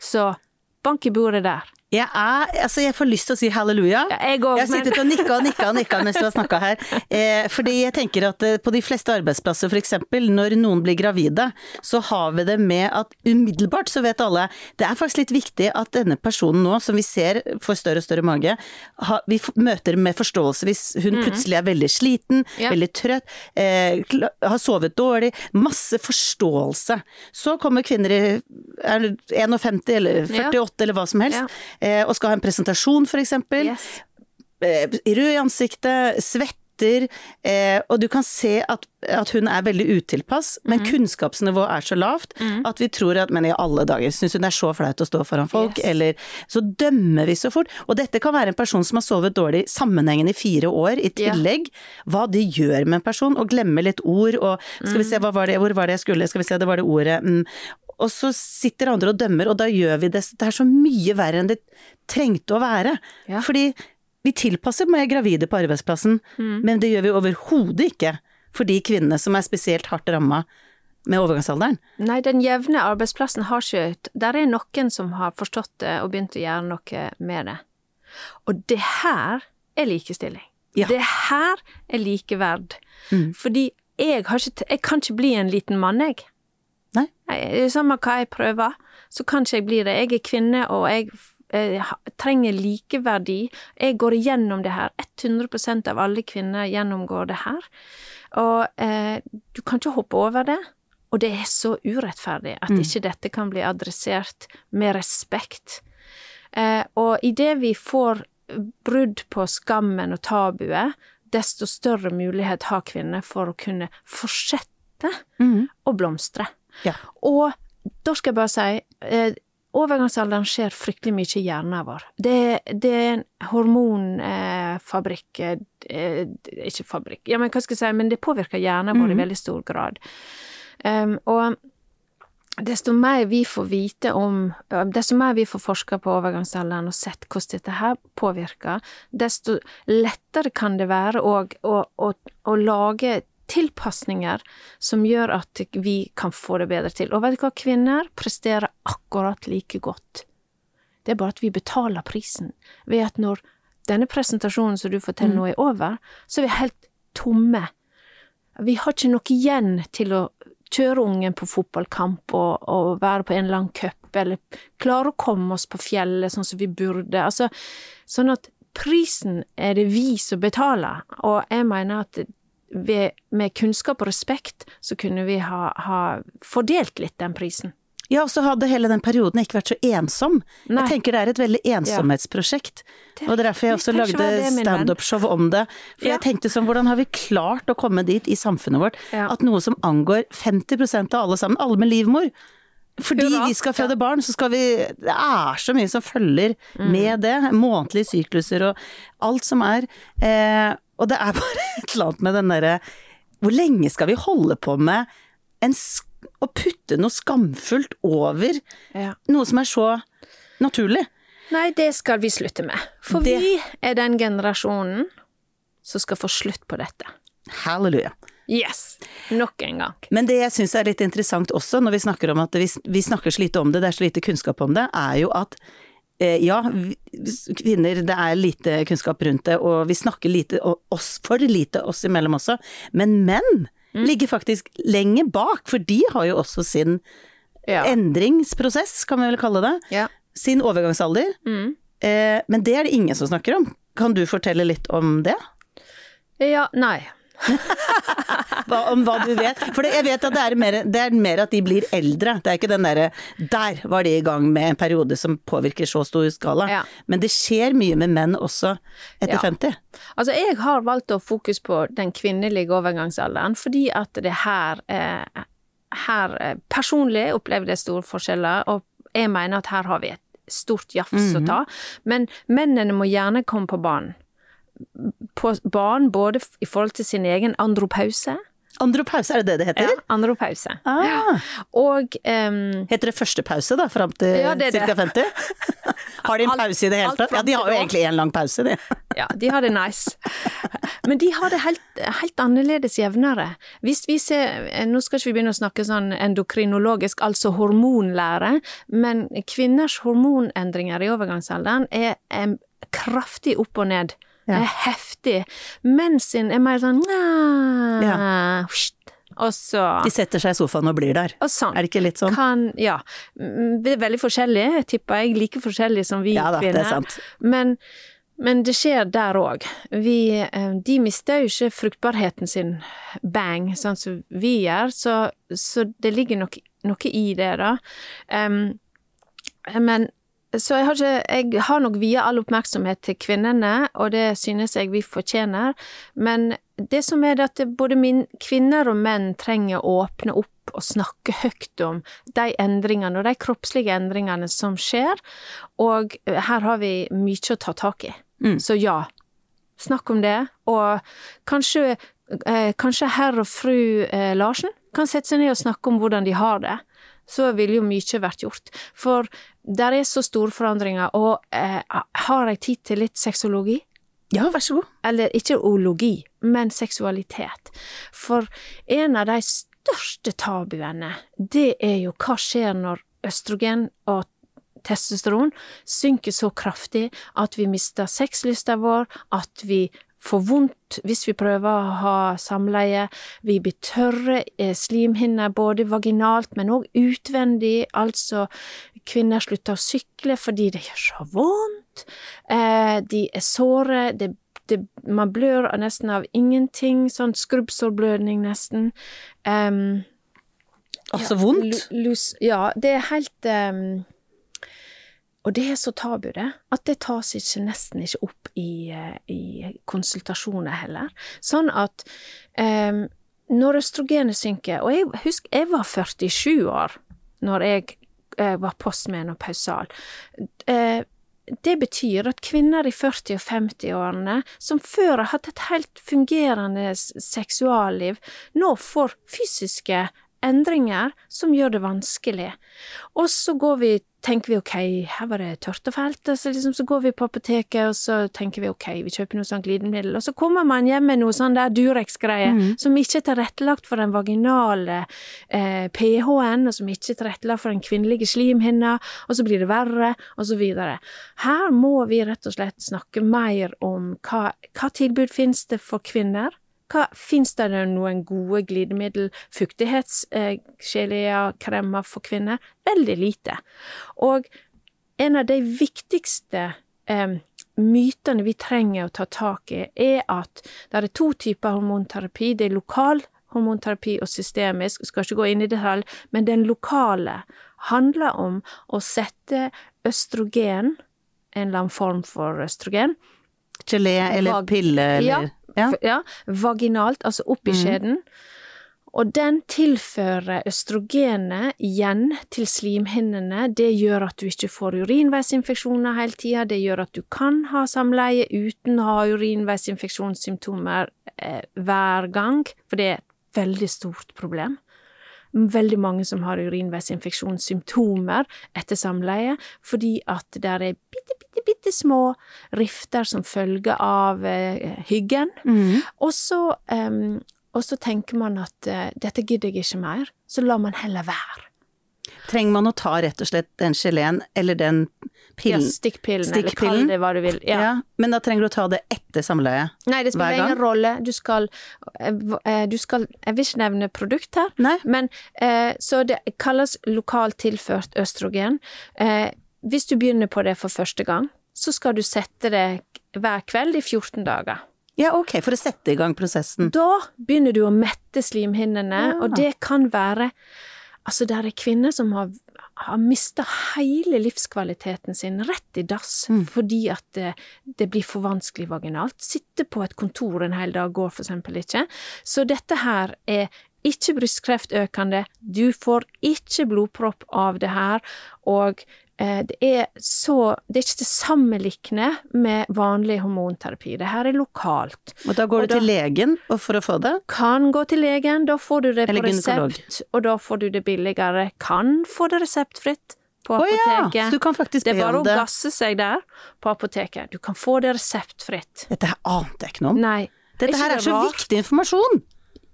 Så bank i bordet der. Jeg er Altså, jeg får lyst til å si halleluja. Ja, jeg går, Jeg har sittet og nikka og nikka og nikka mens du har snakka her. Eh, fordi jeg tenker at eh, på de fleste arbeidsplasser, eksempel, når noen blir gravide, så har vi det med at umiddelbart så vet alle Det er faktisk litt viktig at denne personen nå, som vi ser får større og større mage, ha, vi møter med forståelse hvis hun plutselig er veldig sliten, Mhm. Ja. veldig trøtt, eh, har sovet dårlig. Masse forståelse. Så kommer kvinner i er 51 eller 48 eller hva som helst, Ja. Og skal ha en presentasjon, eksempel Yes. eh, rød i ansiktet, svetter, eh, og du kan se at, at hun er veldig utilpass, men Mhm. kunnskapsnivået er så lavt at vi tror at men i alle dager, syns hun det er så flaut å stå foran folk, Yes. eller så dømmer vi så fort. Og dette kan være en person som har sovet dårlig sammenhengende i fire år i tillegg. Hva det gjør med en person, og glemmer litt ord, og skal vi se, Mm. hva var det, hvor var det jeg skulle, skal vi se, det var det ordet mm. Og så sitter andre og dømmer, og da gjør vi det Det er så mye verre enn det trengte å være. Ja. Fordi vi tilpasser med gravide på arbeidsplassen, Mm. men det gjør vi overhodet ikke for de kvinnene som er spesielt hardt ramma med overgangsalderen. Nei, den jevne arbeidsplassen har ikke Der er noen som har forstått det og begynt å gjøre noe med det. Og det her er likestilling. Ja. Det her er likeverd. Mm. Fordi jeg, har ikke, jeg kan ikke bli en liten mann, jeg. Nei. Jeg- Samme hva jeg prøver, så kan ikke jeg bli det. Jeg er kvinne, og jeg eh, trenger likeverdi. Jeg går igjennom det her. 100% av alle kvinner gjennomgår det her. Og eh, du kan ikke hoppe over det. Og det er så urettferdig at ikke dette kan bli adressert med respekt. Eh, og idet vi får brudd på skammen og tabuet, desto større mulighet har kvinner for å kunne fortsette å blomstre. Ja. Og da skal jeg bare si eh, Overgangsalderen skjer fryktelig mye i hjernen vår. Det, det er en hormonfabrikk eh, eh, Ikke fabrikk, ja, men hva skal jeg si, men det påvirker hjernen vår i veldig stor grad. Um, og desto mer vi får vite om Desto mer vi får forska på overgangsalderen og sett hvordan dette her påvirker, desto lettere kan det være å, å, å, å lage tilpasninger som gjør at vi kan få det bedre til. Og vet du hva, kvinner presterer akkurat like godt. Det er bare at vi betaler prisen ved at når denne presentasjonen som du forteller nå er over, så er vi helt tomme. Vi har ikke noe igjen til å kjøre ungen på fotballkamp og, og være på en eller annen cup, eller klare å komme oss på fjellet sånn som vi burde. Altså, sånn at prisen er det vi som betaler, og jeg mener at ved, med kunnskap og respekt så kunne vi ha, ha fordelt litt den prisen. Ja, og så hadde hele den perioden ikke vært så ensom. Nei. Jeg tenker det er et veldig ensomhetsprosjekt. Det- Og er derfor jeg også lagde standup-show om det. For Ja. jeg tenkte sånn, hvordan har vi klart å komme dit i samfunnet vårt Ja. at noe som angår 50% av alle sammen, alle med livmor fordi Hurra. vi skal føde barn, så skal vi Det er så mye som følger Mm. med det. Månedlige sykluser og alt som er. Eh, og det er bare et eller annet med den derre Hvor lenge skal vi holde på med en å putte noe skamfullt over Ja. noe som er så naturlig? Nei, det skal vi slutte med. For Det- vi er den generasjonen som skal få slutt på dette. Halleluja. Yes! Nok en gang. Men det jeg syns er litt interessant også, når vi snakker om at vi, vi snakker så lite om det, det er så lite kunnskap om det, er jo at ja, vi, kvinner, det er lite kunnskap rundt det, og vi snakker lite oss, for lite oss imellom også. Men menn ligger faktisk lenger bak, for de har jo også sin Ja. endringsprosess, kan vi vel kalle det. ja. Sin overgangsalder. Mm. Eh, men det er det ingen som snakker om. Kan du fortelle litt om det? Ja, nei. Hva, om hva du vet? For jeg vet at det er, mer, det er mer at de blir eldre. Det er ikke den derre Der var de i gang med en periode som påvirker så stor skala. Ja. Men det skjer mye med menn også etter Ja. 50. Altså, jeg har valgt å fokus på den kvinnelige overgangsalderen, fordi at det her eh, Her eh, personlig opplever jeg store forskjeller, og jeg mener at her har vi et stort jafs å ta. Men mennene må gjerne komme på banen. På barn både i forhold til sin egen andropause. Andropause, er det det det heter? Ja, andropause. Ah, Og um, heter det første pause da, fram til Ja, er ca. 50? Har de en Alt- pause i det hele tatt? Ja, de har jo egentlig en lang pause, de. Ja, de har det nice. Men de har det helt, helt annerledes jevnere. Hvis vi ser Nå skal ikke vi begynne å snakke sånn endokrinologisk, altså hormonlære, men kvinners hormonendringer i overgangsalderen er em, kraftig opp og ned. Ja. Er heftig. Mens sin er mer sånn Ja. Og så De setter seg i sofaen og blir der. Og sånn. Er det ikke litt sånn? Kan, ja. Mm, Det er veldig forskjellig, tipper jeg. Like forskjellig som vi Ja da, det er sant. Men, men det skjer der òg. De mister jo ikke fruktbarheten sin bang, sånn som vi gjør, så, så det ligger nok, noe i det, da. Um, men så jeg har, ikke, jeg har nok via all oppmerksomhet til kvinnene, og det synes jeg vi fortjener. Men det som er det at både min, kvinner og menn trenger å åpne opp og snakke høyt om de endringene og de kroppslige endringene som skjer, og her har vi mye å ta tak i. Mm. Så ja, snakk om det, og kanskje, eh, kanskje herr og fru eh, Larsen kan sette seg ned og snakke om hvordan de har det. Så ville jo mye vært gjort. For der er så store forandringer, og eh, har jeg tid til litt sexologi? Ja, vær så god. eller ikke ologi, men seksualitet. For en av de største tabuene, det er jo hva skjer når østrogen og testosteron synker så kraftig at vi mister sexlysta vår, at vi får vondt hvis vi prøver å ha samleie, vi blir tørre eh, slimhinner både vaginalt, men òg utvendig, altså kvinner slutter å sykle fordi det gjør så vondt, eh, de er såre, det, det, man blør nesten av ingenting, sånn skrubbsårblødning nesten. Um, Altså vondt. Lus, ja, det er helt um, Og det er så tabu, det, at det tas ikke, nesten ikke opp i, eh, i konsultasjoner heller. Sånn at um, når østrogenet synker Og jeg husker, jeg var 47 år når jeg eh, var postmenopausal. Eh, det betyr at kvinner i 40- og 50-årene, som før har hatt et helt fungerende seksualliv, nå får fysiske endringer som gjør det vanskelig. Og så går vi, tenker vi ok, her var det tørt og fælt, så, liksom, så går vi på apoteket, og så tenker vi ok, vi kjøper noe sånn glidemiddel, og så kommer man hjem med noe sånn der Durex-greie, som ikke er tilrettelagt for den vaginale eh, pH-en, og som ikke er tilrettelagt for den kvinnelige slimhinna, og så blir det verre, og så videre. Her må vi rett og slett snakke mer om hva, hva tilbud finnes det for kvinner, hva, finnes det noen gode glidemiddel, fuktighetsgeléer, kremer for kvinner? Veldig lite. Og en av de viktigste eh, mytene vi trenger å ta tak i, er at det er to typer hormonterapi. Det er lokal hormonterapi og systemisk, skal ikke gå inn i detalj, men den lokale handler om å sette østrogen, en eller annen form for østrogen, Gelé eller pille eller Ja. Ja. ja, vaginalt, altså opp i Mhm. skjeden. Og den tilfører østrogenet igjen til slimhinnene. Det gjør at du ikke får urinveisinfeksjoner hele tida. Det gjør at du kan ha samleie uten å ha urinveisinfeksjonssymptomer eh, hver gang, for det er et veldig stort problem. Veldig mange som har urinveisinfeksjonssymptomer etter samleie, fordi at det er bitte, bitte, bitte små rifter som følge av eh, hyggen. Mm. Og så, um, og så tenker man at uh, dette gidder jeg ikke mer, så lar man heller være. Trenger man å ta rett og slett den geleen eller den Ja, stikkpillen, stikkpillen, eller kall det hva du vil. Ja. Ja. Men da trenger du å ta det etter samleiet? Nei, det spiller ingen rolle. Du skal, eh, eh, du skal Jeg vil ikke nevne produkt her, Nei? men så det kalles lokalt tilført østrogen. Hvis du begynner på det for første gang, så skal du sette det hver kveld i 14 dager. Ja, ok, for å sette i gang prosessen. Da begynner du å mette slimhinnene, Ja. og det kan være Altså, det er kvinner som har, har mista hele livskvaliteten sin rett i dass Mm. fordi at det, det blir for vanskelig vaginalt. Sitte på et kontor en hel dag går for eksempel ikke. Så dette her er ikke brystkreftøkende, du får ikke blodpropp av det her, og det er så Det er ikke til sammenlikne med vanlig hormonterapi. Det her er lokalt. Og da går Og du til legen for å få det? Kan gå til legen, da får du det Eller på gynekolog. resept, og da får du det billigere. Kan få det reseptfritt på ja! apoteket. Så du kan faktisk det Det er bare å gasse seg der på apoteket. Du kan få det reseptfritt. Dette her ante jeg ikke noe om. Nei. Dette her er det så rart? viktig informasjon!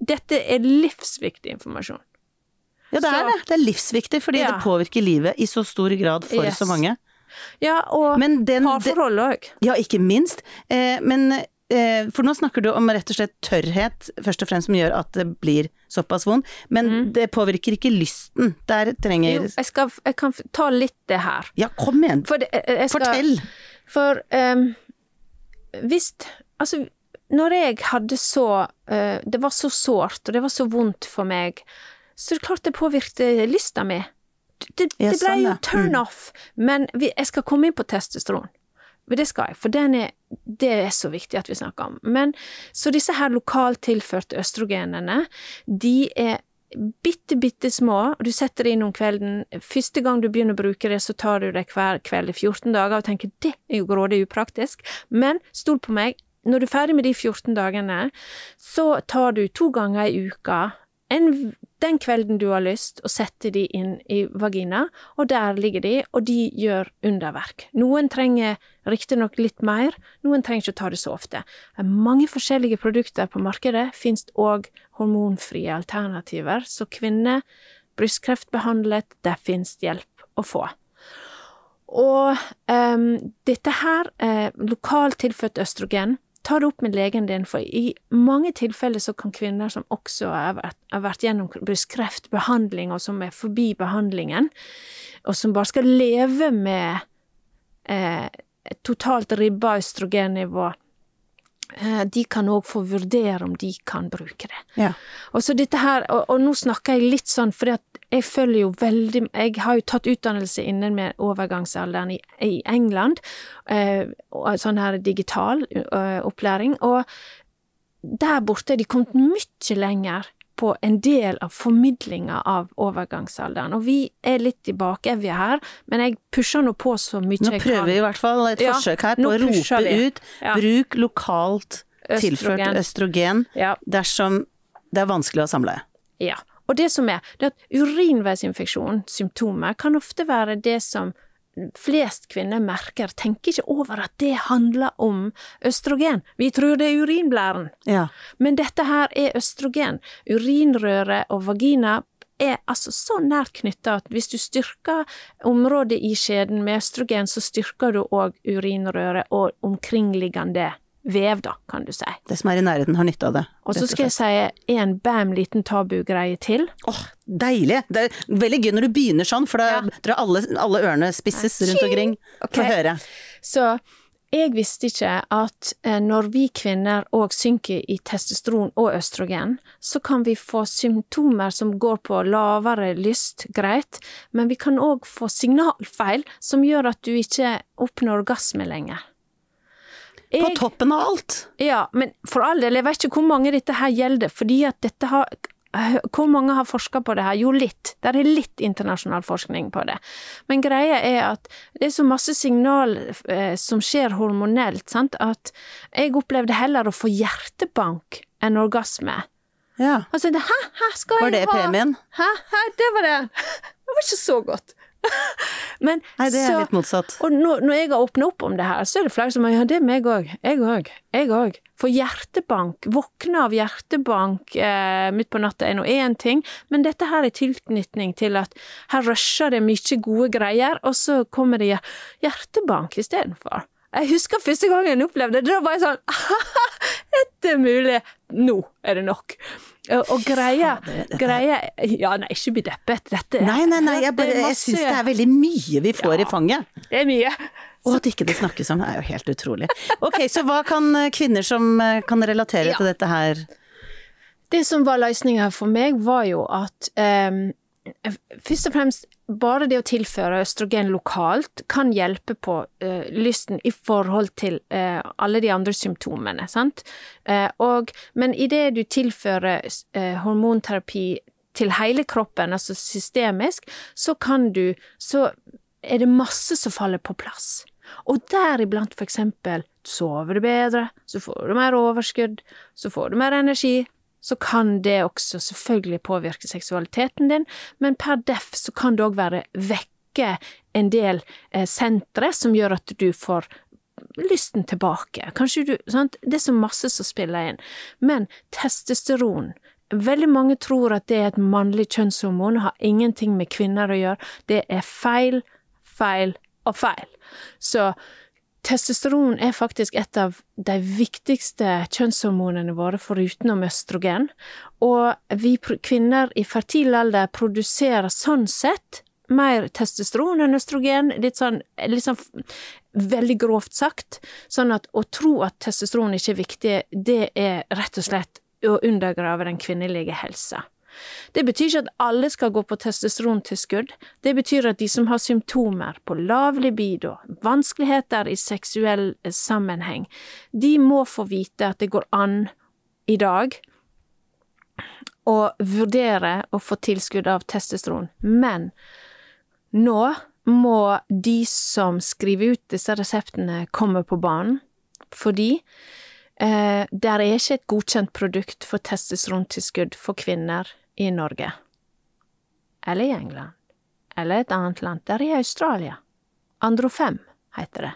Dette er livsviktig informasjon. Ja, det Så- er det. Det er livsviktig, fordi Ja. det påvirker livet i så stor grad for Yes. så mange. Ja, og den parforhold òg. Ja, ikke minst. Eh, men eh, For nå snakker du om rett og slett tørrhet, først og fremst, som gjør at det blir såpass vondt. Men det påvirker ikke lysten. Der trenger. Jo, jeg, skal, jeg kan ta litt det her. Ja, kom igjen! For det, jeg skal, Fortell! For um, hvis Altså, når jeg hadde så eh, Det var så sårt, og det var så vondt for meg, så det er klart det påvirket lysta mi. Det, det ble sånn, jo turn Mm. off. Men vi, jeg skal komme inn på testosteron. Det skal jeg, for den er, det er så viktig at vi snakker om. Men, så disse her lokalt tilførte østrogenene, de er bitte, bitte små, du setter det inn om kvelden. Første gang du begynner å bruke det, så tar du det hver kveld i 14 dager og tenker det er jo grådig upraktisk, men stol på meg, når du er ferdig med de 14 dagene, så tar du to ganger i uka en, den kvelden du har lyst, og setter de inn i vagina, og der ligger de, og de gjør underverk. Noen trenger riktignok litt mer, noen trenger ikke å ta det så ofte. Er mange forskjellige produkter på markedet, finnes òg hormonfrie alternativer, så kvinner, brystkreftbehandlet, der finnes hjelp å få. Og um, dette her, eh, lokalt tilført østrogen, ta det opp med legen din, for i mange tilfeller så kan kvinner som også har vært, har vært gjennom brystkreftbehandling, og som er forbi behandlingen, og som bare skal leve med eh, totalt ribba østrogennivå, eh, de kan òg få vurdere om de kan bruke det. Ja. Og så dette her, og, og nå snakker jeg litt sånn, fordi at jeg følger jo veldig Jeg har jo tatt utdannelse innen med overgangsalderen i, i England, eh, sånn her digital eh, opplæring, og der borte er de kommet mye lenger på en del av formidlinga av overgangsalderen. Og vi er litt i vi her, men jeg pusher nå på så mye jeg kan. Nå prøver vi i hvert fall et forsøk her på å rope vi. ut Ja. bruk lokalt tilført Østrogen. østrogen Ja. dersom det er vanskelig å samle. Ja. Og det som er, det er at urinveisinfeksjon, symptomer, kan ofte være det som flest kvinner merker, tenker ikke over at det handler om østrogen. Vi tror det er urinblæren, Ja. men dette her er østrogen. Urinrøre og vagina er altså så nært knytta at hvis du styrker området i skjeden med østrogen, så styrker du òg urinrøret og omkringliggende vev, da, kan du si. Det som er i nærheten, har nytte av det. Og så skal jeg si en bam liten tabugreie til. Åh, deilig! Det er veldig gøy når du begynner sånn, for da Ja. jeg alle, alle ørene spisses rundt omkring. Okay. Få høre. Så jeg visste ikke at eh, når vi kvinner òg synker i testosteron og østrogen, så kan vi få symptomer som går på lavere lyst, greit, men vi kan òg få signalfeil som gjør at du ikke oppnår orgasme lenger. På toppen av alt! ja, men for all del, jeg vet ikke hvor mange dette her gjelder, fordi at dette har hvor mange har forska på det her? Jo, litt. Det er litt internasjonal forskning på det. Men greia er at det er så masse signal eh, som skjer hormonelt, sant, at jeg opplevde heller å få hjertebank enn orgasme. Ja. Altså, hæ, hæ, skal Var det ha premien? Hæ, hæ, det var det. Det var ikke så godt. Men Nei, det er så litt motsatt. og når, når jeg har åpna opp om det her, så er det flere som har ja, det er meg òg. Jeg òg. Jeg òg. For hjertebank, våkne av hjertebank eh, midt på natta er nå én ting, men dette her er tilknytning til at her rusher det mye gode greier, og så kommer det hjer- hjertebank istedenfor. Jeg husker første gangen jeg opplevde det, da var jeg sånn Dette er mulig. Nå er det nok. Og, greia, greia Ja, nei, ikke bli deppet. Dette Nei, nei, nei, jeg, bare, er jeg syns det er veldig mye vi får i fanget. Det er mye. Og at ikke det snakkes om, er jo helt utrolig. Ok, så hva kan eh, kvinner som eh, kan relatere Ja. til dette her Det som var løsninga for meg, var jo at ehm, Først og fremst, bare det å tilføre østrogen lokalt kan hjelpe på uh, lysten i forhold til uh, alle de andre symptomene, sant? Uh, og, men idet du tilfører hormonterapi til hele kroppen, altså systemisk, så kan du Så er det masse som faller på plass. Og deriblant for eksempel sover du bedre, så får du mer overskudd, så får du mer energi, så kan det også selvfølgelig påvirke seksualiteten din, men per def så kan det òg være vekke en del eh, sentre som gjør at du får lysten tilbake. Kanskje du sant? Det er så masse som spiller inn. Men testosteron Veldig mange tror at det er et mannlig kjønnshormon har ingenting med kvinner å gjøre. Det er feil, feil og feil. Så testosteron er faktisk et av de viktigste kjønnshormonene våre forutenom østrogen, og vi kvinner i fertil alder produserer sånn sett mer testosteron enn østrogen, litt sånn, litt sånn veldig grovt sagt, sånn at å tro at testosteron ikke er viktig, det er rett og slett å undergrave den kvinnelige helsa. Det betyr ikke at alle skal gå på testosterontilskudd. Det betyr at de som har symptomer på lav libido, vanskeligheter i seksuell sammenheng, de må få vite at det går an i dag å vurdere å få tilskudd av testosteron. Men nå må de som skriver ut disse reseptene, komme på banen, fordi eh, det er ikke et godkjent produkt for testosterontilskudd for kvinner i Norge. Eller i England. Eller et annet land. Der er i Australia. Androfem heter det.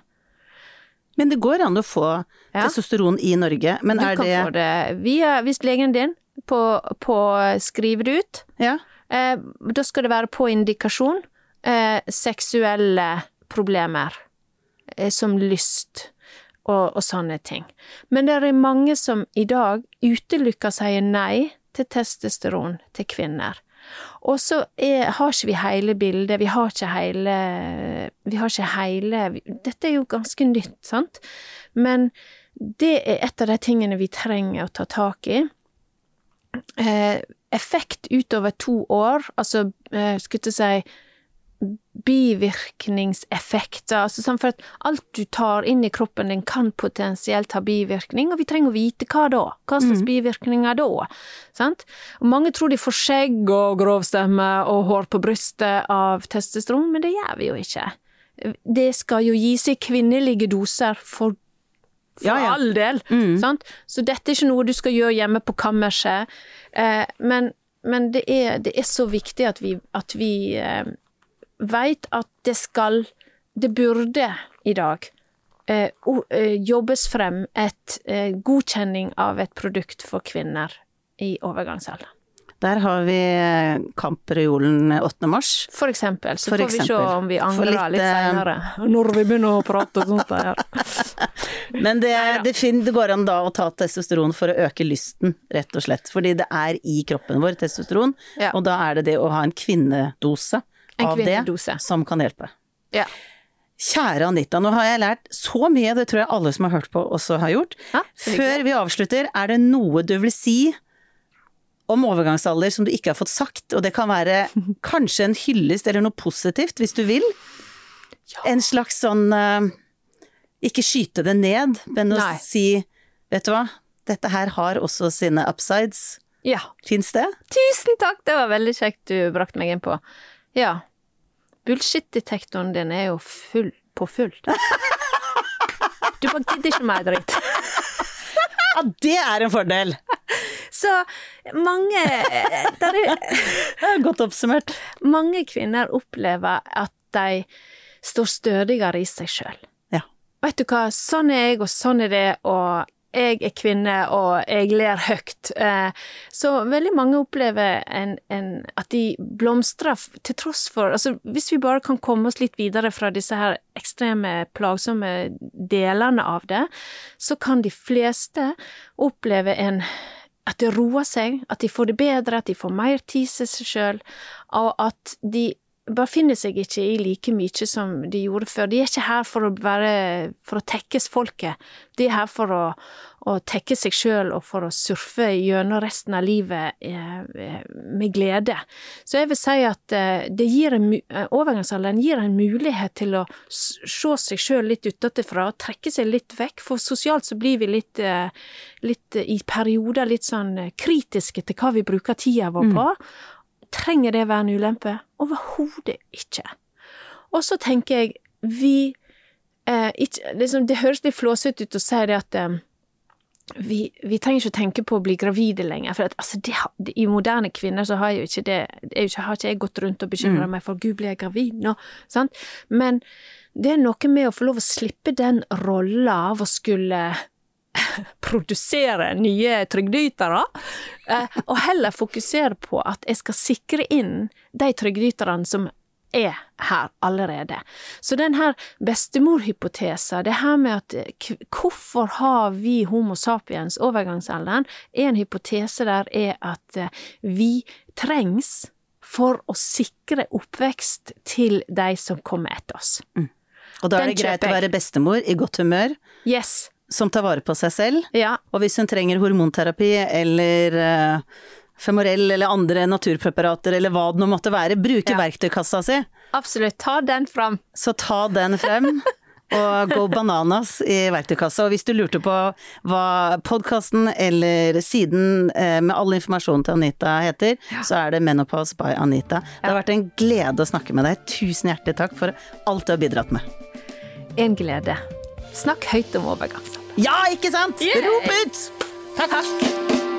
Men det går an å få Ja. testosteron i Norge, men Du er kan få det via, hvis legen din på, på skriver det ut, Ja. eh, da skal det være på indikasjon eh, seksuelle problemer, eh, som lyst og, og sånne ting. Men det er mange som i dag utelukker sier nei til testosteron til kvinner. Og så har ikke vi hele bildet, vi har ikke hele Vi har ikke hele Dette er jo ganske nytt, sant? Men det er et av de tingene vi trenger å ta tak i. Eh, effekt utover to år, altså eh, skulle jeg si bivirkningseffekter, altså sånn for at alt du tar inn i kroppen din kan potensielt ha bivirkning, og vi trenger å vite hva da, hva slags bivirkninger da, sant? Og mange tror de får skjegg og grov stemme og hår på brystet av testosteron, men det gjør vi jo ikke. Det skal jo gis i kvinnelige doser for for Ja, ja. all del, sant? Så dette er ikke noe du skal gjøre hjemme på kammerset, eh, men, men det, er, det er så viktig at vi, at vi eh, veit at det skal Det burde i dag eh, eh, jobbes frem et eh, godkjenning av et produkt for kvinner i overgangsalderen. Der har vi eh, kampreolen 8. mars. For eksempel. Så For får vi se om vi angrer litt, litt, seinere. senere. Når vi begynner å prate sånt der. Men det, det, det går an da å ta testosteron for å øke lysten, rett og slett. Fordi det er i kroppen vår, testosteron, Ja. og da er det det å ha en kvinnedose av det som kan hjelpe. Ja. Kjære Anita, nå har jeg lært så mye, det tror jeg alle som har hørt på også har gjort. Ja. Før vi avslutter, er det noe du vil si om overgangsalder som du ikke har fått sagt? Og det kan være kanskje en hyllest eller noe positivt, hvis du vil. En slags sånn eh, Ikke skyte det ned, men å Nei. si Vet du hva, dette her har også sine upsides. Ja. Fins det? Tusen takk, det var veldig kjekt du brakte meg inn på. Ja. Bullshit-detektoren din er jo full på fullt. Du bare gidder ikke mer dritt. Ja, det er en fordel! Så mange der er, Ja, Godt oppsummert. Mange kvinner opplever at de står stødigere i seg sjøl. Ja. Vet du hva, sånn er jeg, og sånn er det, og jeg er kvinne, og jeg ler høyt. Eh, Så veldig mange opplever en, en, at de blomstrer til tross for Altså, hvis vi bare kan komme oss litt videre fra disse her ekstreme, plagsomme delene av det, så kan de fleste oppleve en at det roer seg, at de får det bedre, at de får mer tid til seg sjøl, og at de befinner seg ikke i like mye som de gjorde før. De er ikke her for å være for å tekkes folket, de er her for å, å tekke seg sjøl og for å surfe gjennom resten av livet eh, med glede. Så jeg vil si at eh, en, eh, overgangsalderen gir en mulighet til å se seg sjøl litt utenfra og trekke seg litt vekk, for sosialt så blir vi litt, eh, litt eh, i perioder litt sånn eh, kritiske til hva vi bruker tida vår på. Trenger det være en ulempe? Overhodet ikke. Og så tenker jeg, vi eh, ikke, liksom, Det høres litt flåsete ut å si det at eh, vi, vi trenger ikke å tenke på å bli gravide lenger, for at, altså, det, det, i moderne kvinner så har ikke det, ikke, har ikke jeg gått rundt og bekymra meg for 'gud, blir jeg gravid nå?' Sant? Men det er noe med å få lov å slippe den rolla av å skulle produsere nye trygdeytere, eh, og heller fokusere på at jeg skal sikre inn de trygdeyterne som er her allerede. Så den her bestemorhypotesen, det her med at eh, hvorfor har vi homo sapiens overgangsalderen, er en hypotese der er at eh, vi trengs for å sikre oppvekst til de som kommer etter oss. Og da er det greit å være bestemor i godt humør, Yes. Som tar vare på seg selv. Ja. Og hvis hun trenger hormonterapi eller uh, Femorell eller andre naturpreparater eller hva det nå måtte være, bruke Ja. verktøykassa si, Absolutt. Ta den fram. så ta den frem. Og go bananas i verktøykassa. Og hvis du lurte på hva podkasten eller siden eh, med all informasjon til Anita heter, så er det Menopause by Anita. Det har vært en glede å snakke med deg. Tusen hjertelig takk for alt du har bidratt med. En glede. Snakk høyt om overgangsalder. Ja, ikke sant? Yeah. Rop ut! Takk. Takk.